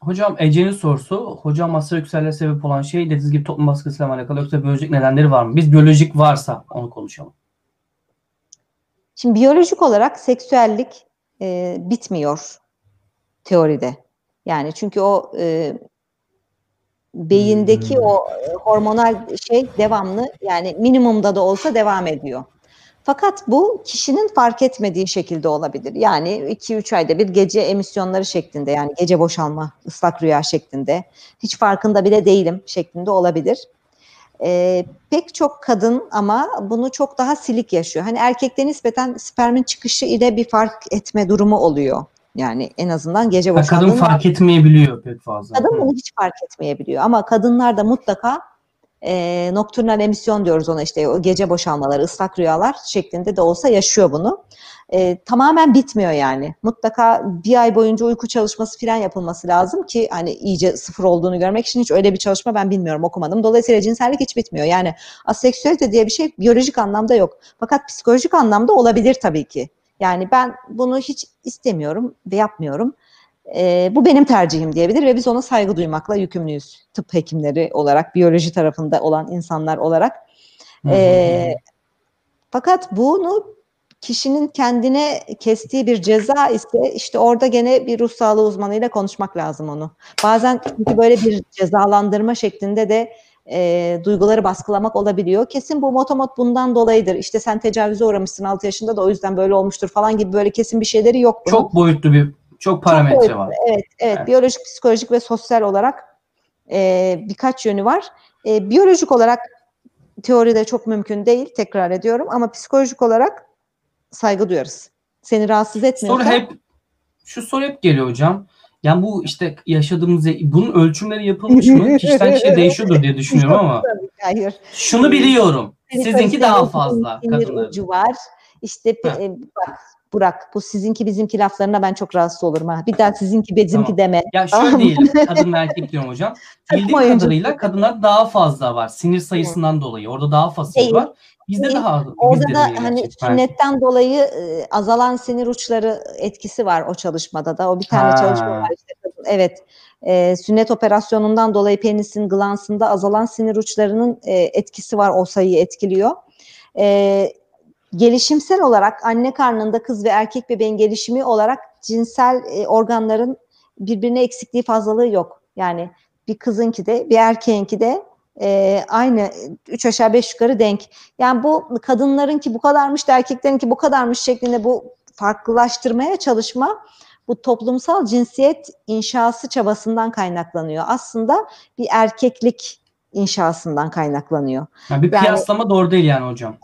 Hocam Ece'nin sorusu, hocam masa yükselmeye sebep olan şey dediğiniz gibi toplum baskısıyla alakalı yoksa biyolojik nedenleri var mı? Biz biyolojik varsa onu konuşalım. Şimdi biyolojik olarak seksüellik e, bitmiyor teoride. Yani çünkü o e, beyindeki Hmm. o e, hormonal şey devamlı yani minimumda da olsa devam ediyor. Fakat bu kişinin fark etmediği şekilde olabilir. Yani 2-3 ayda bir gece emisyonları şeklinde yani gece boşalma, ıslak rüya şeklinde hiç farkında bile değilim şeklinde olabilir. Ee, pek çok kadın ama bunu çok daha silik yaşıyor. Hani erkekte nispeten spermin çıkışı ile bir fark etme durumu oluyor. Yani en azından gece Ha, kadın fark etmeyebiliyor pek fazla. kadın bunu hiç fark etmeyebiliyor. Ama kadınlarda mutlaka e, nokturnal emisyon diyoruz ona işte o gece boşalmaları, ıslak rüyalar şeklinde de olsa yaşıyor bunu. E, tamamen bitmiyor yani. Mutlaka bir ay boyunca uyku çalışması falan yapılması lazım ki hani iyice sıfır olduğunu görmek için hiç öyle bir çalışma ben bilmiyorum okumadım. Dolayısıyla cinsellik hiç bitmiyor. Yani aseksüelite diye bir şey biyolojik anlamda yok. Fakat psikolojik anlamda olabilir tabii ki. Yani ben bunu hiç istemiyorum ve yapmıyorum. E, bu benim tercihim diyebilir ve biz ona saygı duymakla yükümlüyüz. Tıp hekimleri olarak, biyoloji tarafında olan insanlar olarak. E, fakat bunu kişinin kendine kestiği bir ceza ise işte orada gene bir ruh sağlığı uzmanıyla konuşmak lazım onu. Bazen çünkü böyle bir cezalandırma şeklinde de e, duyguları baskılamak olabiliyor. Kesin bu motomot bundan dolayıdır. İşte sen tecavüze uğramışsın 6 yaşında da o yüzden böyle olmuştur falan gibi böyle kesin bir şeyleri yok bunun. Çok boyutlu bir çok parametre boyutlu, var. Evet, evet, Evet. Biyolojik, psikolojik ve sosyal olarak e, birkaç yönü var. E, biyolojik olarak teoride çok mümkün değil, tekrar ediyorum. Ama psikolojik olarak saygı duyarız. Seni rahatsız etmiyorsa Soru hep şu soru hep geliyor hocam. Yani bu işte yaşadığımız bunun ölçümleri yapılmış mı? Kişiden kişiye değişiyordur diye düşünüyorum ama hayır. şunu biliyorum. Senin Sizinki daha fazla sinir kadınların. ucu var. İşte e, bak Burak bu sizinki bizimki laflarına ben çok rahatsız olurum ha. Bir daha sizinki bizimki Tamam. deme. Ya şöyle diyelim kadın ve erkek diyorum hocam. Bildiğim kadarıyla kadınlar daha fazla var. Sinir sayısından dolayı. Orada daha fazla var. Bizde Değil. daha Orada bizde da hani sünnetten dolayı e, azalan sinir uçları etkisi var o çalışmada da. O bir tane Ha. çalışma var işte. Evet. E, sünnet operasyonundan dolayı penisin glansında azalan sinir uçlarının e, etkisi var. O sayıyı etkiliyor. E, gelişimsel olarak anne karnında kız ve erkek bebeğin gelişimi olarak cinsel e, organların birbirine eksikliği fazlalığı yok. Yani bir kızınki de bir erkeğinki de e, aynı üç aşağı beş yukarı denk. Yani bu kadınlarınki bu kadarmış da erkeklerinki bu kadarmış şeklinde bu farklılaştırmaya çalışma bu toplumsal cinsiyet inşası çabasından kaynaklanıyor. Aslında bir erkeklik inşasından kaynaklanıyor. Yani bir Yani- kıyaslama doğru değil yani hocam.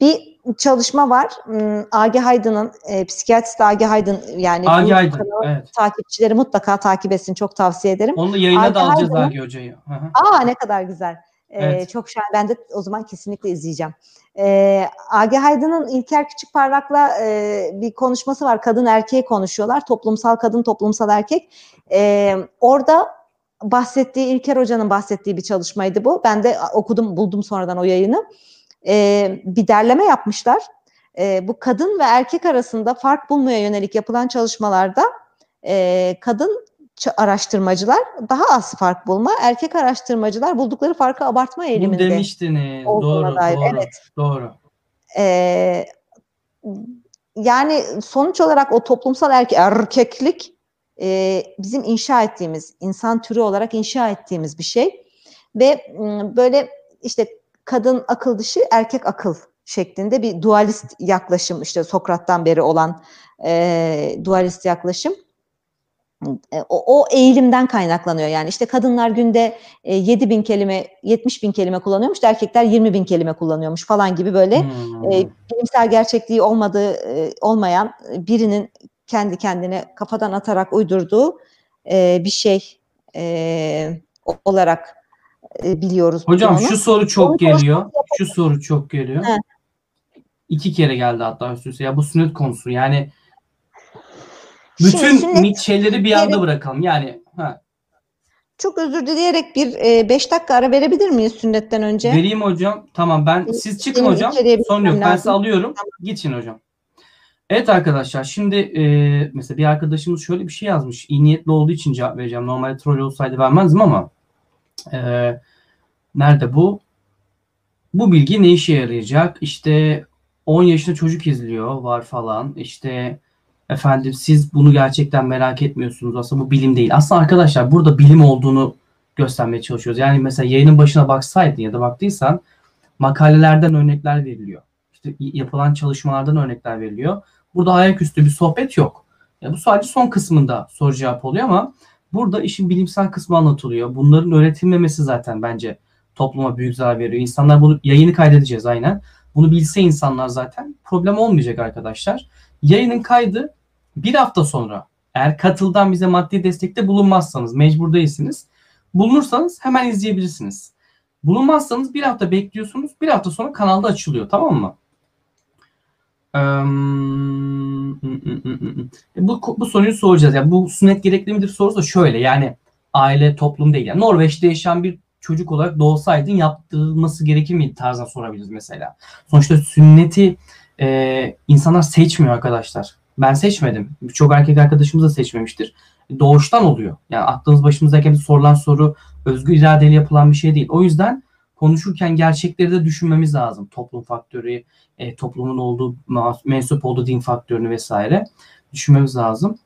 Bir çalışma var. Hmm, Agi Haydın'ın, e, psikiyatrist Agi Haydın yani Agi bu Aydın. kanalın Evet. takipçileri mutlaka takip etsin. Çok tavsiye ederim. Onu da yayına Agi da alacağız Aydın'ın- Agi Hoca'yı. Aa ne kadar güzel. Ee, Evet. Çok şahane. Ben de o zaman kesinlikle izleyeceğim. Ee, Agi Haydın'ın İlker Küçükparlak'la e, bir konuşması var. Kadın erkeği konuşuyorlar. Toplumsal kadın, toplumsal erkek. Ee, orada bahsettiği İlker Hoca'nın bahsettiği bir çalışmaydı bu. Ben de okudum, buldum sonradan o yayını. Ee, bir derleme yapmışlar. Ee, bu kadın ve erkek arasında fark bulmaya yönelik yapılan çalışmalarda e, kadın araştırmacılar daha az fark bulma, erkek araştırmacılar buldukları farkı abartma Bunu eğiliminde. demiştiniz. olduğuna Doğru, dair, doğru. evet. Doğru. Ee, yani sonuç olarak o toplumsal erke- erkeklik e, bizim inşa ettiğimiz, insan türü olarak inşa ettiğimiz bir şey. Ve böyle işte kadın akıl dışı, erkek akıl şeklinde bir dualist yaklaşım işte Sokrat'tan beri olan e, dualist yaklaşım. E, O, o eğilimden kaynaklanıyor. Yani işte kadınlar günde e, 7 bin kelime, 70 bin kelime kullanıyormuş, da erkekler 20 bin kelime kullanıyormuş falan gibi böyle Hmm. e, bilimsel gerçekliği olmadığı e, olmayan e, birinin kendi kendine kafadan atarak uydurduğu e, bir şey e, olarak e, biliyoruz. Hocam onu. şu soru çok Onu geliyor. Şu soru çok geliyor. He. İki kere geldi hatta üst üste. Ya bu sünnet konusu. Yani Şimdi bütün mit şeyleri bir anda bırakalım. Yani ha, Çok özür dileyerek bir 5 dakika ara verebilir miyiz sünnetten önce? vereyim hocam. Tamam ben siz çıkın Benim hocam. bir Sorun yok. Ben lazım. alıyorum. Geçin hocam. Evet arkadaşlar şimdi e, mesela bir arkadaşımız şöyle bir şey yazmış. İyi niyetli olduğu için cevap vereceğim. Normalde troll olsaydı vermezdim ama e, nerede bu? Bu bilgi ne işe yarayacak? İşte 10 yaşında çocuk izliyor var falan. İşte efendim siz bunu gerçekten merak etmiyorsunuz. Aslında bu bilim değil. Aslında arkadaşlar burada bilim olduğunu göstermeye çalışıyoruz. Yani mesela yayının başına baksaydın ya da baktıysan makalelerden örnekler veriliyor. İşte yapılan çalışmalardan örnekler veriliyor. Burada ayaküstü bir sohbet yok. Ya bu sadece son kısmında soru cevap oluyor ama burada işin bilimsel kısmı anlatılıyor. Bunların öğretilmemesi zaten bence topluma büyük zarar veriyor. İnsanlar bunu yayını kaydedeceğiz aynen. Bunu bilse insanlar zaten problem olmayacak arkadaşlar. Yayının kaydı bir hafta sonra eğer katıldan bize maddi destekte bulunmazsanız mecbur değilsiniz. Bulunursanız hemen izleyebilirsiniz. Bulunmazsanız bir hafta bekliyorsunuz. Bir hafta sonra kanalda açılıyor tamam mı? Bu, bu soruyu soracağız. Yani bu sünnet gerekli midir sorusu da şöyle yani aile toplum değil. Yani Norveç'te yaşayan bir çocuk olarak doğsaydın yaptırılması gerekir miydi tarzdan sorabiliriz mesela. Sonuçta sünneti e, insanlar seçmiyor arkadaşlar. Ben seçmedim. Birçok erkek arkadaşımız da seçmemiştir. Doğuştan oluyor. Yani aklımız başımızdayken sorulan soru özgür iradeli yapılan bir şey değil. O yüzden konuşurken gerçekleri de düşünmemiz lazım. Toplum faktörü, e, toplumun olduğu, mensup olduğu din faktörünü vesaire düşünmemiz lazım.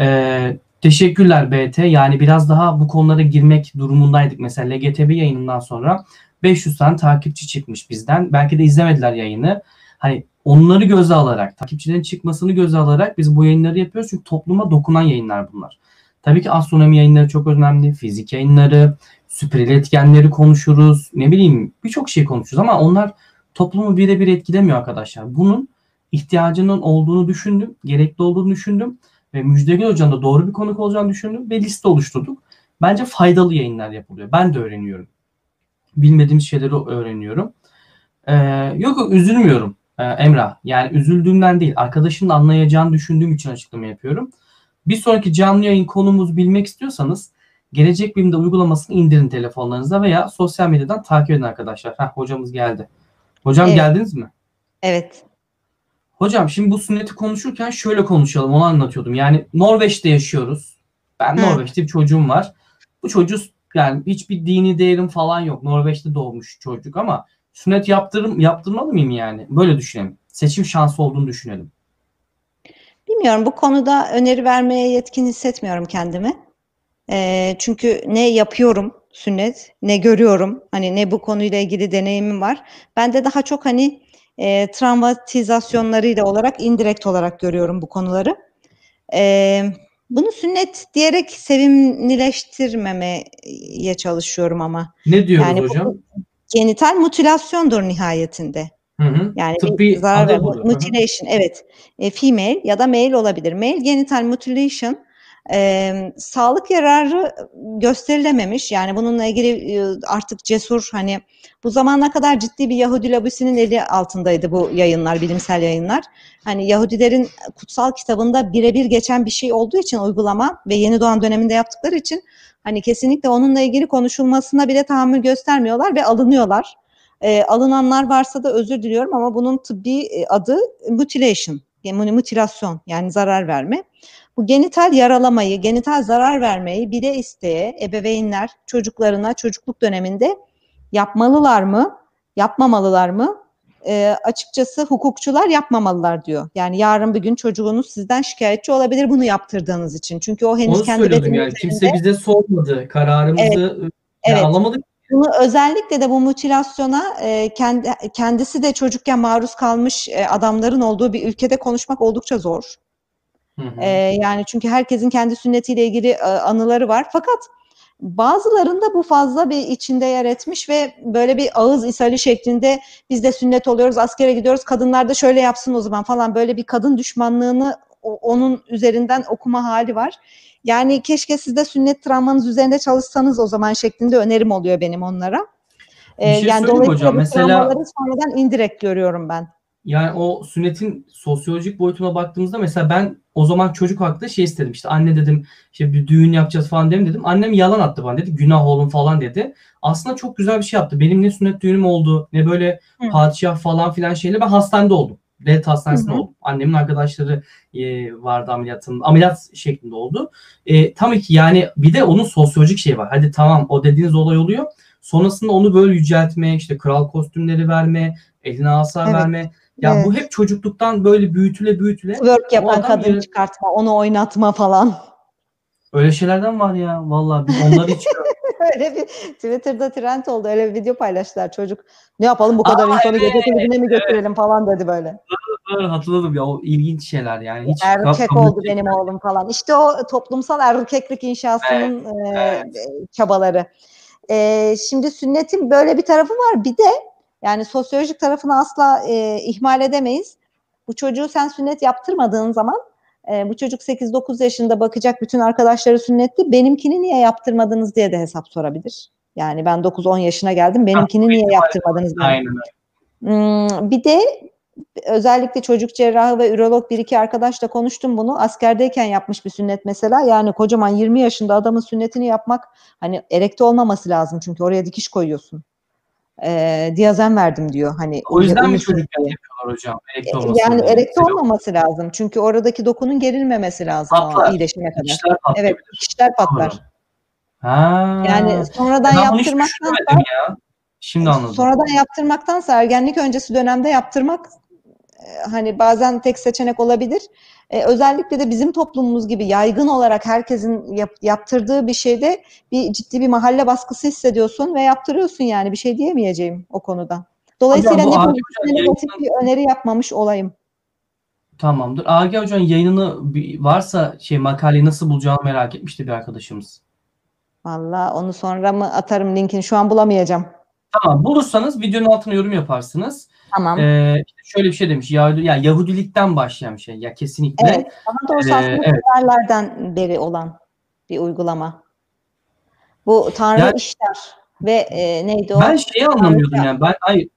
E, teşekkürler BT. Yani biraz daha bu konulara girmek durumundaydık. Mesela LGTB yayınından sonra 500 tane takipçi çıkmış bizden. Belki de izlemediler yayını. Hani onları göze alarak, takipçilerin çıkmasını göze alarak biz bu yayınları yapıyoruz. Çünkü topluma dokunan yayınlar bunlar. Tabii ki astronomi yayınları çok önemli. Fizik yayınları, süper iletkenleri konuşuruz. Ne bileyim birçok şey konuşuruz ama onlar toplumu birebir etkilemiyor arkadaşlar. Bunun ihtiyacının olduğunu düşündüm, gerekli olduğunu düşündüm ve Müjdegül Hoca'nın da doğru bir konuk olacağını düşündüm ve liste oluşturduk. Bence faydalı yayınlar yapılıyor. Ben de öğreniyorum. Bilmediğim şeyleri öğreniyorum. Ee, yok yok üzülmüyorum e, Emrah. Yani üzüldüğümden değil. Arkadaşımın anlayacağını düşündüğüm için açıklama yapıyorum. Bir sonraki canlı yayın konumuzu bilmek istiyorsanız Gelecek Bilim'de uygulamasını indirin telefonlarınıza veya sosyal medyadan takip edin arkadaşlar. Heh, hocamız geldi. Hocam evet. geldiniz mi? Evet. Hocam şimdi bu sünneti konuşurken şöyle konuşalım. Onu anlatıyordum. Yani Norveç'te yaşıyoruz. Ben Hı. Norveç'te bir çocuğum var. Bu çocuk yani hiçbir dini değerim falan yok. Norveç'te doğmuş çocuk ama sünnet yaptırım yaptırmalı mıyım yani? Böyle düşünelim. Seçim şansı olduğunu düşünelim. Bilmiyorum bu konuda öneri vermeye yetkin hissetmiyorum kendimi. E, çünkü ne yapıyorum sünnet ne görüyorum. Hani ne bu konuyla ilgili deneyimim var. Ben de daha çok hani e, travmatizasyonlarıyla olarak indirekt olarak görüyorum bu konuları. E, bunu sünnet diyerek sevimlileştirmemeye çalışıyorum ama. Ne diyoruz yani hocam? Genital mutilasyondur nihayetinde. Hı hı. Yani Tıbbi bir zarar mutilation evet. E, female ya da male olabilir. Male genital mutilation e, sağlık yararı gösterilememiş. Yani bununla ilgili e, artık cesur hani bu zamana kadar ciddi bir Yahudi lobisinin eli altındaydı bu yayınlar, bilimsel yayınlar. Hani Yahudilerin kutsal kitabında birebir geçen bir şey olduğu için uygulama ve yeni doğan döneminde yaptıkları için hani kesinlikle onunla ilgili konuşulmasına bile tahammül göstermiyorlar ve alınıyorlar. E, alınanlar varsa da özür diliyorum ama bunun tıbbi adı mutilation, yani mutilasyon yani zarar verme. Bu genital yaralamayı, genital zarar vermeyi bile isteye ebeveynler çocuklarına çocukluk döneminde yapmalılar mı, yapmamalılar mı? E, açıkçası hukukçular yapmamalılar diyor. Yani yarın bir gün çocuğunuz sizden şikayetçi olabilir bunu yaptırdığınız için. Çünkü o henüz Onu kendi bedeninde. Yani. Kimse bize sormadı. Kararımızı evet. evet. alamadık. Bunu özellikle de bu mutilasyona e, kendi, kendisi de çocukken maruz kalmış e, adamların olduğu bir ülkede konuşmak oldukça zor. Hı hı. E, yani çünkü herkesin kendi sünnetiyle ilgili e, anıları var. Fakat bazılarında bu fazla bir içinde yer etmiş ve böyle bir ağız ishali şeklinde biz de sünnet oluyoruz, askere gidiyoruz, kadınlar da şöyle yapsın o zaman falan böyle bir kadın düşmanlığını onun üzerinden okuma hali var. Yani keşke siz de sünnet travmanız üzerinde çalışsanız o zaman şeklinde önerim oluyor benim onlara. Ee, şey yani dolayısıyla hocam, mesela sonradan indirekt görüyorum ben. Yani o sünnetin sosyolojik boyutuna baktığımızda mesela ben o zaman çocuk haklı şey istedim işte anne dedim işte bir düğün yapacağız falan dedim dedim. Annem yalan attı bana dedi günah oğlum falan dedi. Aslında çok güzel bir şey yaptı. Benim ne sünnet düğünüm oldu ne böyle Hı. padişah falan filan şeyle ben hastanede oldum. Devlet hastanesinde oldum. Annemin arkadaşları e, vardı ameliyatın. Ameliyat şeklinde oldu. E, tabii ki yani bir de onun sosyolojik şey var. Hadi tamam o dediğiniz olay oluyor. Sonrasında onu böyle yüceltme, işte kral kostümleri verme, eline asa Evet. verme. Ya Evet. bu hep çocukluktan böyle büyütüle büyütüle. Work yapan kadın yarı- çıkartma, onu oynatma falan. Öyle şeylerden var ya. Vallahi biz onları hiç Öyle bir Twitter'da trend oldu. Öyle bir video paylaştılar çocuk. Ne yapalım bu kadar Aa, insanı gece evet, kulübüne mi götürelim falan dedi böyle. hatırladım ya o ilginç şeyler yani. Hiç Erkek oldu benim oğlum falan. İşte o toplumsal erkeklik inşasının e, çabaları. E, şimdi sünnetin böyle bir tarafı var. Bir de yani sosyolojik tarafını asla e, ihmal edemeyiz. Bu çocuğu sen sünnet yaptırmadığın zaman e, bu çocuk 8-9 yaşında bakacak bütün arkadaşları sünnetli. Benimkini niye yaptırmadınız diye de hesap sorabilir. Yani ben 9-10 yaşına geldim. Benimkini niye yaptırmadınız? Aynen. Hmm, bir de özellikle çocuk cerrahı ve ürolog bir iki arkadaşla konuştum bunu. Askerdeyken yapmış bir sünnet mesela. Yani kocaman 20 yaşında adamın sünnetini yapmak hani erekte olmaması lazım çünkü oraya dikiş koyuyorsun. Ee, diazen verdim diyor. Hani O yüzden mi çocukken yapıyorlar hocam? Erekte E, Yani diye. erekte olmaması lazım. Çünkü oradaki dokunun gerilmemesi lazım o Patlar. iyileşene kadar. Patlayabilir. Evet, dikişler patlar. Doğru. Ha. Yani sonradan ben yaptırmaktan ya. Şimdi anladım. Sonradan yaptırmaktansa ergenlik öncesi dönemde yaptırmak e, hani bazen tek seçenek olabilir. E, özellikle de bizim toplumumuz gibi yaygın olarak herkesin yap- yaptırdığı bir şeyde bir ciddi bir mahalle baskısı hissediyorsun ve yaptırıyorsun yani bir şey diyemeyeceğim o konuda. Dolayısıyla Hocam bu ne ne negatif yayından- bir öneri yapmamış olayım. Tamamdır. Agi Hocam yayınını varsa şey makaleyi nasıl bulacağını merak etmişti bir arkadaşımız. Valla onu sonra mı atarım linkini şu an bulamayacağım. Tamam bulursanız videonun altına yorum yaparsınız. Tamam. Ee, işte şöyle bir şey demiş. Yahudi, ya Yahudilikten başlayan bir şey. Ya kesinlikle. Evet. Daha doğrusu Ee, evet. Beri olan bir uygulama. Bu Tanrı Yani- işler ve e, neydi o? Ben şeyi anlamıyordum yani. Ben ay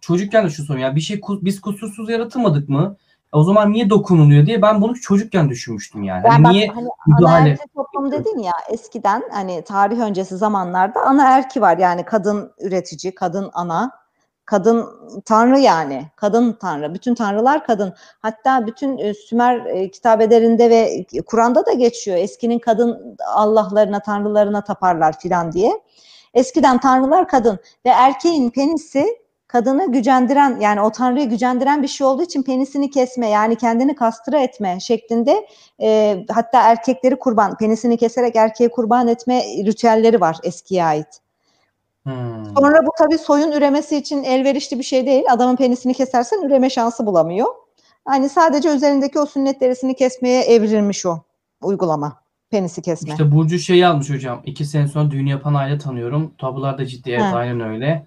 çocukken de şu sorum ya bir şey biz kusursuz yaratılmadık mı? O zaman niye dokunuluyor diye ben bunu çocukken düşünmüştüm yani. Yani Hani niye hani müdahale? toplum dedin ya eskiden hani tarih öncesi zamanlarda anaerki var yani kadın üretici, kadın ana, kadın tanrı yani kadın tanrı. Bütün tanrılar kadın. Hatta bütün e, Sümer e, kitabelerinde ve Kur'an'da da geçiyor. Eskinin kadın allahlarına, tanrılarına taparlar filan diye. Eskiden tanrılar kadın ve erkeğin penisi kadını gücendiren yani o tanrıyı gücendiren bir şey olduğu için penisini kesme yani kendini kastıra etme şeklinde e, hatta erkekleri kurban penisini keserek erkeğe kurban etme ritüelleri var eskiye ait. Hmm. Sonra bu tabii soyun üremesi için elverişli bir şey değil. Adamın penisini kesersen üreme şansı bulamıyor. Yani sadece üzerindeki o sünnet derisini kesmeye evrilmiş o uygulama. Penisi kesme. İşte Burcu şey yazmış hocam. İki sene sonra düğün yapan aile tanıyorum. Tabular da ciddi. Evet aynen öyle.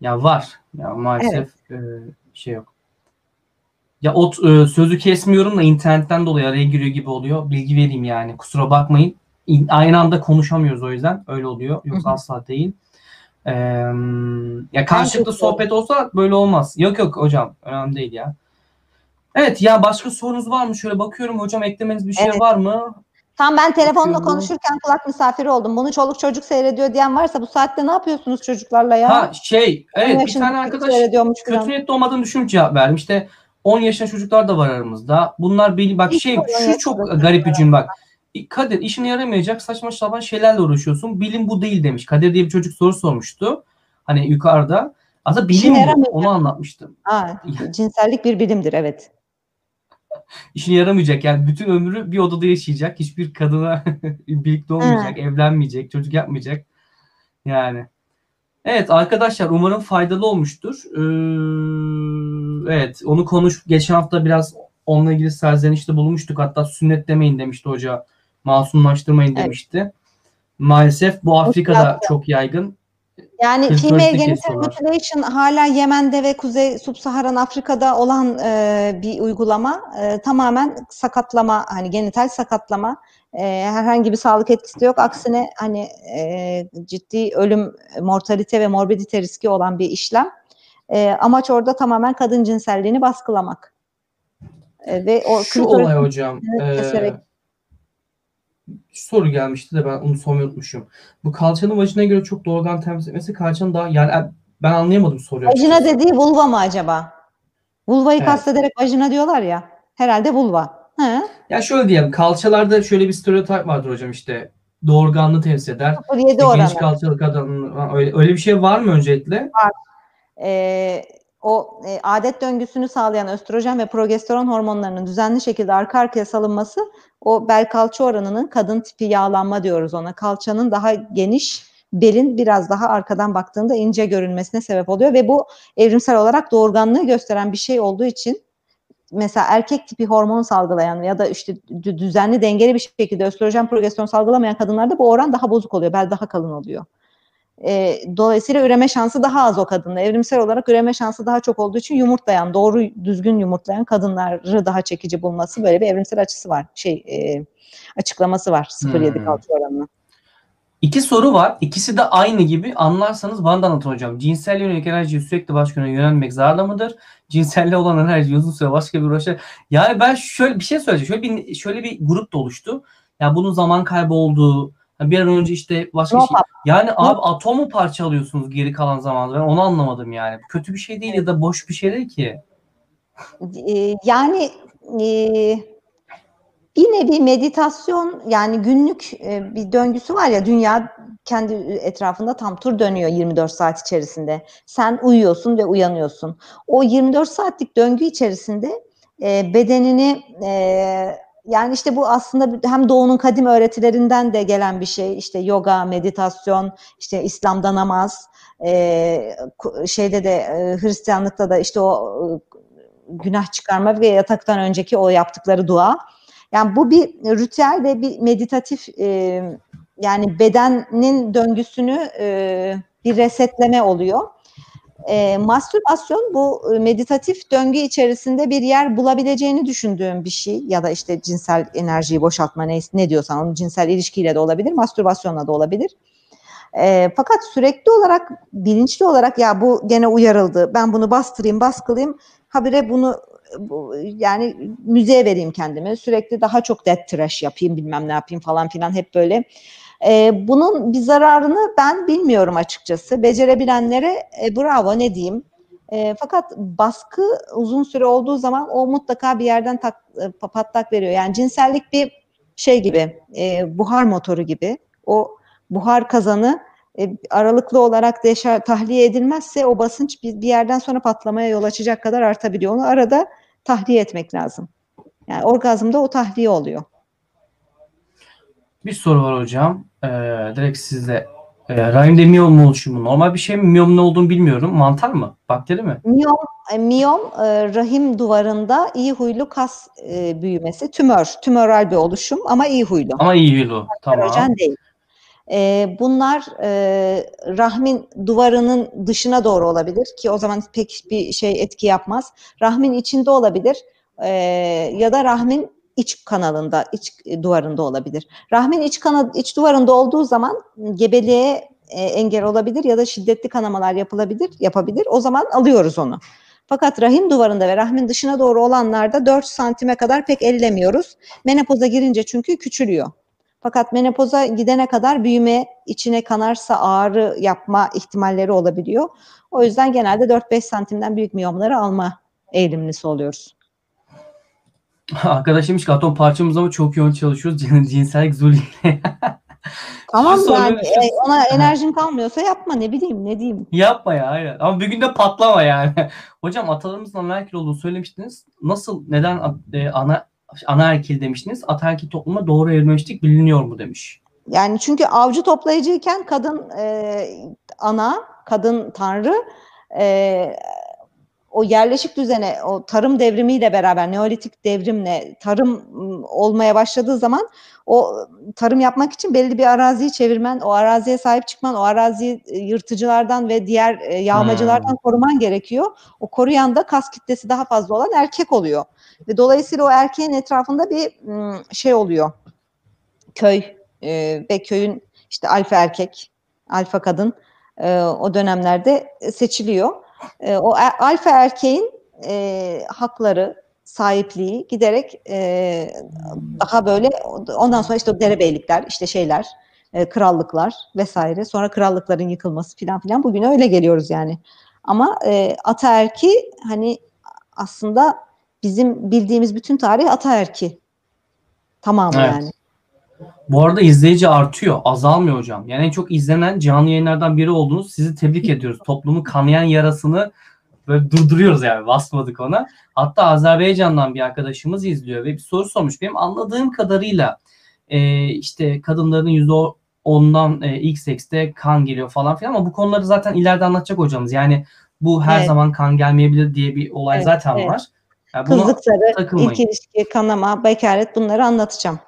Ya var. Ya maalesef e, şey yok. Ya o e, sözü kesmiyorum da internetten dolayı araya giriyor gibi oluyor. Bilgi vereyim yani. Kusura bakmayın. İn- aynı anda konuşamıyoruz o yüzden. Öyle oluyor. Yoksa Hı hı. asla değil. Ee, ya karşılıklı sohbet olsa böyle olmaz. Yok yok hocam. Önemli değil ya. Evet ya başka sorunuz var mı? Şöyle bakıyorum hocam eklemeniz bir şey Evet. var mı? Tam ben telefonla Bakıyorum. konuşurken kulak misafiri oldum. Bunu çoluk çocuk seyrediyor diyen varsa bu saatte ne yapıyorsunuz çocuklarla ya? Ha şey evet bir tane arkadaş kötü falan. niyetli olmadığını düşünüp cevap verdim. İşte 10 yaşında çocuklar da var aramızda. Bunlar belli bak Hiç şey şu çok garip bir cümle bak. Kadir işine yaramayacak saçma sapan şeylerle uğraşıyorsun. Bilim bu değil demiş. Kadir diye bir çocuk soru sormuştu. Hani yukarıda. Aslında bilim bu. Onu anlatmıştım. Ha, cinsellik bir bilimdir evet. İşine yaramayacak. Yani bütün ömrü bir odada yaşayacak. Hiçbir kadına birlikte olmayacak. Evlenmeyecek. Çocuk yapmayacak. Yani. Evet arkadaşlar umarım faydalı olmuştur. Ee, evet onu konuş. Geçen hafta biraz onunla ilgili serzenişte bulmuştuk. Hatta sünnet demeyin demişti hoca. Masumlaştırmayın Evet. demişti. Maalesef bu Afrika'da Mutlaka. çok yaygın. Yani female genital mutilation hala Yemen'de ve Kuzey Subsaharan Afrika'da olan e, bir uygulama. E, tamamen sakatlama, hani genital sakatlama. E, herhangi bir sağlık etkisi yok. Aksine hani e, ciddi ölüm, mortalite ve morbidite riski olan bir işlem. E, amaç orada tamamen kadın cinselliğini baskılamak. E, ve o Şu olay hocam. Evet, keserek. Soru gelmişti de ben onu sormayı unutmuşum. Bu kalçanın vajine göre çok doğrudan temsil etmesi kalçanın daha yani ben anlayamadım soruyu. Vajina dediği vulva mı acaba? Vulvayı Evet. kastederek vajina diyorlar ya. Herhalde vulva. He. Ya şöyle diyelim kalçalarda şöyle bir stereotip vardır hocam işte doğurganlığı temsil eder. 0.7 İşte oranı. geniş kalçalı kadın öyle, öyle bir şey var mı öncelikle? Ee, o e, adet döngüsünü sağlayan östrojen ve progesteron hormonlarının düzenli şekilde arka arkaya salınması o bel kalça oranının kadın tipi yağlanma diyoruz ona. Kalçanın daha geniş, belin biraz daha arkadan baktığında ince görünmesine sebep oluyor ve bu evrimsel olarak doğurganlığı gösteren bir şey olduğu için mesela erkek tipi hormon salgılayan ya da işte dü- düzenli dengeli bir şekilde östrojen progesteron salgılamayan kadınlarda bu oran daha bozuk oluyor. Bel daha kalın oluyor. E, dolayısıyla üreme şansı daha az o kadında. Evrimsel olarak üreme şansı daha çok olduğu için yumurtlayan, doğru düzgün yumurtlayan kadınları daha çekici bulması böyle bir evrimsel açısı var. Şey e, açıklaması var 0.7 Hmm. kalça oranına. İki soru var. İkisi de aynı gibi. Anlarsanız bana da anlatın hocam. Cinsel yönelik enerjiye sürekli başka yöne yönelmek zararlı mıdır? Cinselle olan enerji uzun süre başka bir uğraşa. Yani ben şöyle bir şey söyleyeceğim. Şöyle bir şöyle bir grup da oluştu. Ya bunun zaman kaybı olduğu, ha bir an önce işte başka No şey. Yani abi atomu parçalıyorsunuz geri kalan zamanda. Ben onu anlamadım yani. Kötü bir şey değil ya da boş bir şey değil ki. E, yani e, bir nevi meditasyon yani günlük e, bir döngüsü var ya dünya kendi etrafında tam tur dönüyor 24 saat içerisinde. Sen uyuyorsun ve uyanıyorsun. O 24 saatlik döngü içerisinde e, bedenini e, yani işte bu aslında hem doğunun kadim öğretilerinden de gelen bir şey. İşte yoga, meditasyon, işte İslam'da namaz, şeyde de Hristiyanlıkta da işte o günah çıkarma ve yataktan önceki o yaptıkları dua. Yani bu bir ritüel ve bir meditatif yani bedenin döngüsünü bir resetleme oluyor. E, mastürbasyon bu e, meditatif döngü içerisinde bir yer bulabileceğini düşündüğüm bir şey ya da işte cinsel enerjiyi boşaltma ne, ne diyorsan onun cinsel ilişkiyle de olabilir, mastürbasyonla da olabilir. E, fakat sürekli olarak bilinçli olarak ya bu gene uyarıldı ben bunu bastırayım baskılayayım habire bunu bu, yani müziğe vereyim kendimi sürekli daha çok dead trash yapayım bilmem ne yapayım falan filan hep böyle. E, bunun bir zararını ben bilmiyorum açıkçası. Becerebilenlere e, bravo ne diyeyim. E, fakat baskı uzun süre olduğu zaman o mutlaka bir yerden tak, e, patlak veriyor. Yani cinsellik bir şey gibi, e, buhar motoru gibi. O buhar kazanı e, aralıklı olarak deşar, tahliye edilmezse o basınç bir, bir yerden sonra patlamaya yol açacak kadar artabiliyor. Onu arada tahliye etmek lazım. Yani orgazmda o tahliye oluyor. Bir soru var hocam. Ee, direkt sizde. Ee, rahimde miyom mu oluşumu normal bir şey mi? Miyom ne olduğunu bilmiyorum. Mantar mı? Bakteri mi? Miyom, e, miyom e, rahim duvarında iyi huylu kas e, büyümesi, tümör, tümöral bir oluşum ama iyi huylu. Ama iyi yolu. Tamam. Değil. E, bunlar e, rahmin duvarının dışına doğru olabilir ki o zaman pek bir şey etki yapmaz. Rahmin içinde olabilir e, ya da rahmin iç kanalında, iç duvarında olabilir. Rahmin iç kanal, iç duvarında olduğu zaman gebeliğe e, engel olabilir ya da şiddetli kanamalar yapılabilir, yapabilir. O zaman alıyoruz onu. Fakat rahim duvarında ve rahmin dışına doğru olanlarda 4 santime kadar pek ellemiyoruz. Menopoza girince çünkü küçülüyor. Fakat menopoza gidene kadar büyüme, içine kanarsa ağrı yapma ihtimalleri olabiliyor. O yüzden genelde 4-5 santimden büyük miyomları alma eğilimlisi oluyoruz. Arkadaş demiş ki atom parçamız ama çok yoğun çalışıyoruz. Cin- Cinsellik zulü. Tamam Şu yani soruyu- şu- e, ona enerjin kalmıyorsa yapma ne bileyim ne diyeyim. Yapma ya aynen. Ama bir günde patlama yani. Hocam atalarımızın anaerkil olduğunu söylemiştiniz. Nasıl, neden a- e, ana anaerkil demiştiniz? Ataerkil topluma doğru evrilmiştik biliniyor mu demiş. Yani çünkü avcı toplayıcıyken kadın e, ana, kadın tanrı e, o yerleşik düzene, o tarım devrimiyle beraber, neolitik devrimle tarım olmaya başladığı zaman o tarım yapmak için belli bir araziyi çevirmen, o araziye sahip çıkman, o araziyi e, yırtıcılardan ve diğer e, yağmacılardan koruman gerekiyor. O koruyan da kas kitlesi daha fazla olan erkek oluyor. Ve dolayısıyla o erkeğin etrafında bir şey oluyor. Köy e, ve köyün işte alfa erkek, alfa kadın o dönemlerde seçiliyor. E, o a- alfa erkeğin e, hakları, sahipliği giderek e, daha böyle ondan sonra işte derebeylikler, işte şeyler, e, krallıklar vesaire. Sonra krallıkların yıkılması filan filan bugüne öyle geliyoruz yani. Ama e, ataerki hani aslında bizim bildiğimiz bütün tarih ataerki. Tamamı Evet. yani. Bu arada izleyici artıyor. Azalmıyor hocam. Yani en çok izlenen canlı yayınlardan biri oldunuz. Sizi tebrik ediyoruz. Toplumun kanayan yarasını böyle durduruyoruz yani. Basmadık ona. Hatta Azerbaycan'dan bir arkadaşımız izliyor ve bir soru sormuş. Benim anladığım kadarıyla e, işte kadınların yüzde ondan e, ilk sekste kan geliyor falan filan ama bu konuları zaten ileride anlatacak hocamız. Yani bu her Evet. zaman kan gelmeyebilir diye bir olay Evet, zaten evet. var. Yani Kızlık ilk ilişki, kanama, bekaret bunları anlatacağım.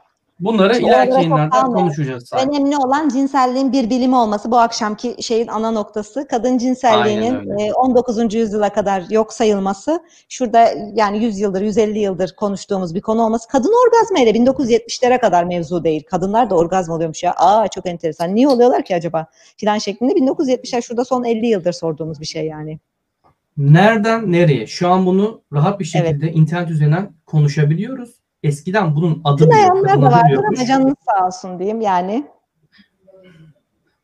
Bunları Şu ileriki oralara çok yayınlarda kalmayalım. konuşacağız. zaten. Önemli olan cinselliğin bir bilimi olması bu akşamki şeyin ana noktası. Kadın cinselliğinin Aynen öyle. e, 19. yüzyıla kadar yok sayılması. Şurada yani 100 yıldır, 150 yıldır konuştuğumuz bir konu olması. Kadın orgazmı hele 1970'lere kadar mevzu değil. Kadınlar da orgazm oluyormuş ya. Aa çok enteresan. Niye oluyorlar ki acaba? Filan şeklinde 1970'ler şurada son 50 yıldır sorduğumuz bir şey yani. Nereden nereye? Şu an bunu rahat bir şekilde internet üzerinden konuşabiliyoruz. Eskiden bunun adı kadın da vardır ama canınız sağ olsun diyeyim yani.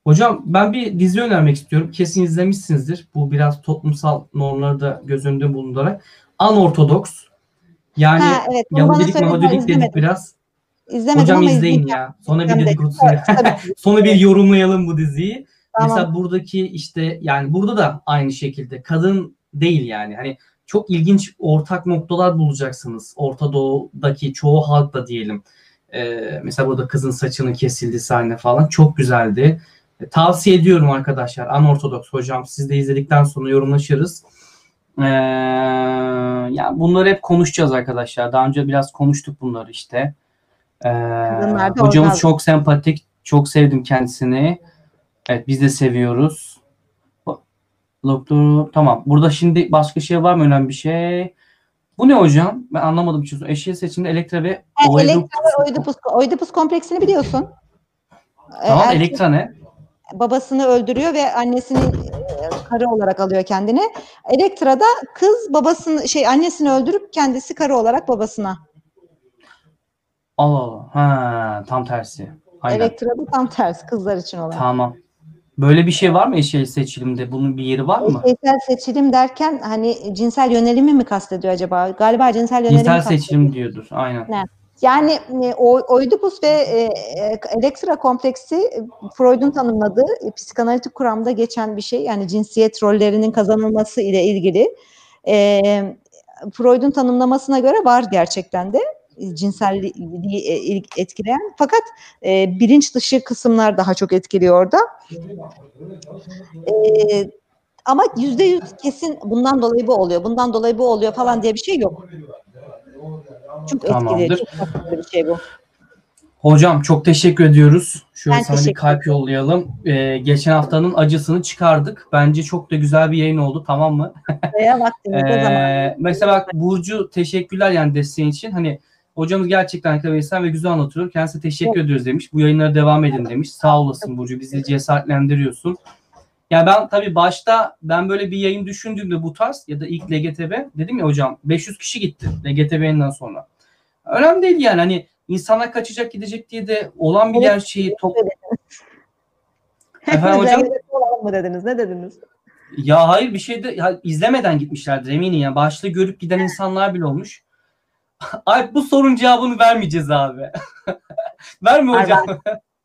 Hocam ben bir dizi önermek istiyorum. Kesin izlemişsinizdir. Bu biraz toplumsal normları da göz önünde bulundurarak. Anortodoks. Yani ha evet Yahudilik Mahudilik dedik biraz. İzlemedim Hocam ama izleyin izleyeceğim. ya. Sonra bir dedikodusunu. Sonra bir yorumlayalım bu diziyi. Tamam. Mesela buradaki işte yani burada da aynı şekilde kadın değil yani. Hani çok ilginç ortak noktalar bulacaksınız. Orta Doğu'daki çoğu halkla diyelim. Ee, mesela burada kızın saçının kesildiği sahne falan çok güzeldi. E, tavsiye ediyorum arkadaşlar. Anortodoks hocam. Siz de izledikten sonra yorumlaşırız. Ee, yani bunları hep konuşacağız arkadaşlar. Daha önce biraz konuştuk bunları işte. Ee, hocamız orgazm. çok sempatik. Çok sevdim kendisini. Evet biz de seviyoruz. Doktor tamam. Burada şimdi başka şey var mı önemli bir şey? Bu ne hocam? Ben anlamadım için. Eşya seçiminde Elektra ve Ha, Oedipus. Elektra ve Oedipus, Oedipus kompleksini biliyorsun. Tamam erkek Elektra ne? babasını öldürüyor ve annesini e, karı olarak alıyor kendine. Elektra da kız babasını şey annesini öldürüp kendisi karı olarak babasına. Allah Allah. Ha, tam tersi. Aynen. Elektra da tam tersi kızlar için olan. Tamam. Böyle bir şey var mı eşya seçilimde? Bunun bir yeri var mı? Cinsel seçilim derken hani cinsel yönelimi mi kastediyor acaba? Galiba cinsel yönelimi Cinsel kastediyor. seçilim diyordur. Aynen. Yani e, Oedipus ve e, e, Elektra kompleksi Freud'un tanımladığı psikanalitik kuramda geçen bir şey. Yani cinsiyet rollerinin kazanılması ile ilgili. E, Freud'un tanımlamasına göre var gerçekten de cinselliği e, il- etkileyen. Fakat e, bilinç dışı kısımlar daha çok etkiliyor orada. E, ama yüzde yüz kesin bundan dolayı bu oluyor, bundan dolayı bu oluyor falan diye bir şey yok. Çok etkili, çok bir şey bu. Hocam çok teşekkür ediyoruz. Şöyle Ben sana bir kalp yollayalım. Ee, geçen haftanın acısını çıkardık. Bence çok da güzel bir yayın oldu. Tamam mı? Vaktimizde zaman. Ee, mesela bak Burcu teşekkürler yani desteğin için. Hani hocamız gerçekten akademisen ve güzel anlatıyor. Kendisine teşekkür ediyoruz demiş. Bu yayınlara devam edin demiş. Sağ olasın Burcu. Bizi cesaretlendiriyorsun. Ya ben tabii başta ben böyle bir yayın düşündüğümde bu tarz ya da ilk LGTB dedim ya hocam 500 kişi gitti LGTB yayından sonra. Önemli değil yani hani insanlar kaçacak gidecek diye de olan bir Evet. gerçeği top... Efendim hocam? Mı dediniz? Ne dediniz? Ya hayır bir şey de ya izlemeden gitmişlerdir eminim ya. Başta görüp giden insanlar bile olmuş. Ay bu sorun cevabını vermeyeceğiz abi. Verme hocam.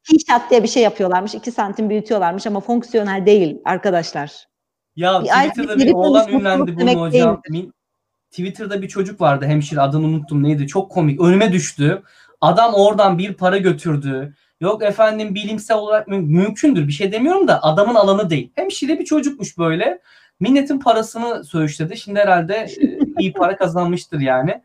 T-shot diye bir şey yapıyorlarmış. 2 santim büyütüyorlarmış ama fonksiyonel değil arkadaşlar. Ya Bir Twitter'da bir bir oğlan ünlendi bunu hocam. Twitter'da bir çocuk vardı hemşire adını unuttum neydi çok komik önüme düştü. Adam oradan bir para götürdü. Yok efendim bilimsel olarak mü- mümkündür bir şey demiyorum da adamın alanı değil. Hemşire bir çocukmuş böyle. Milletin parasını söğüşledi. Şimdi herhalde e, iyi para kazanmıştır yani.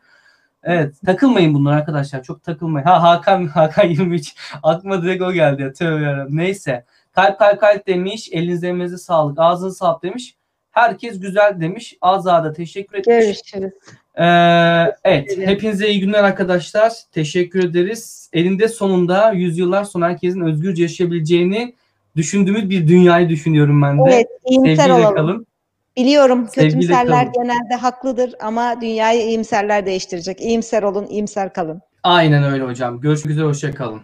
Evet takılmayın bunlar arkadaşlar çok takılmayın. Ha Hakan Hakan 23 aklıma direkt o geldi ya tövbe yarabbim. Neyse kalp kalp kalp demiş elinize emeğinize sağlık ağzınıza sağlık demiş. Herkes güzel demiş. Azada teşekkür etmiş. Görüşürüz. Ee, evet hepinize iyi günler arkadaşlar. Teşekkür ederiz. Elinde sonunda yüzyıllar sonra herkesin özgürce yaşayabileceğini düşündüğümüz bir dünyayı düşünüyorum ben de. Evet, Sevgiyle olalım. kalın. Biliyorum kötümserler kalın. genelde haklıdır ama dünyayı iyimserler değiştirecek. İyimser olun, iyimser kalın. Aynen öyle hocam. Görüşmek üzere hoşça kalın.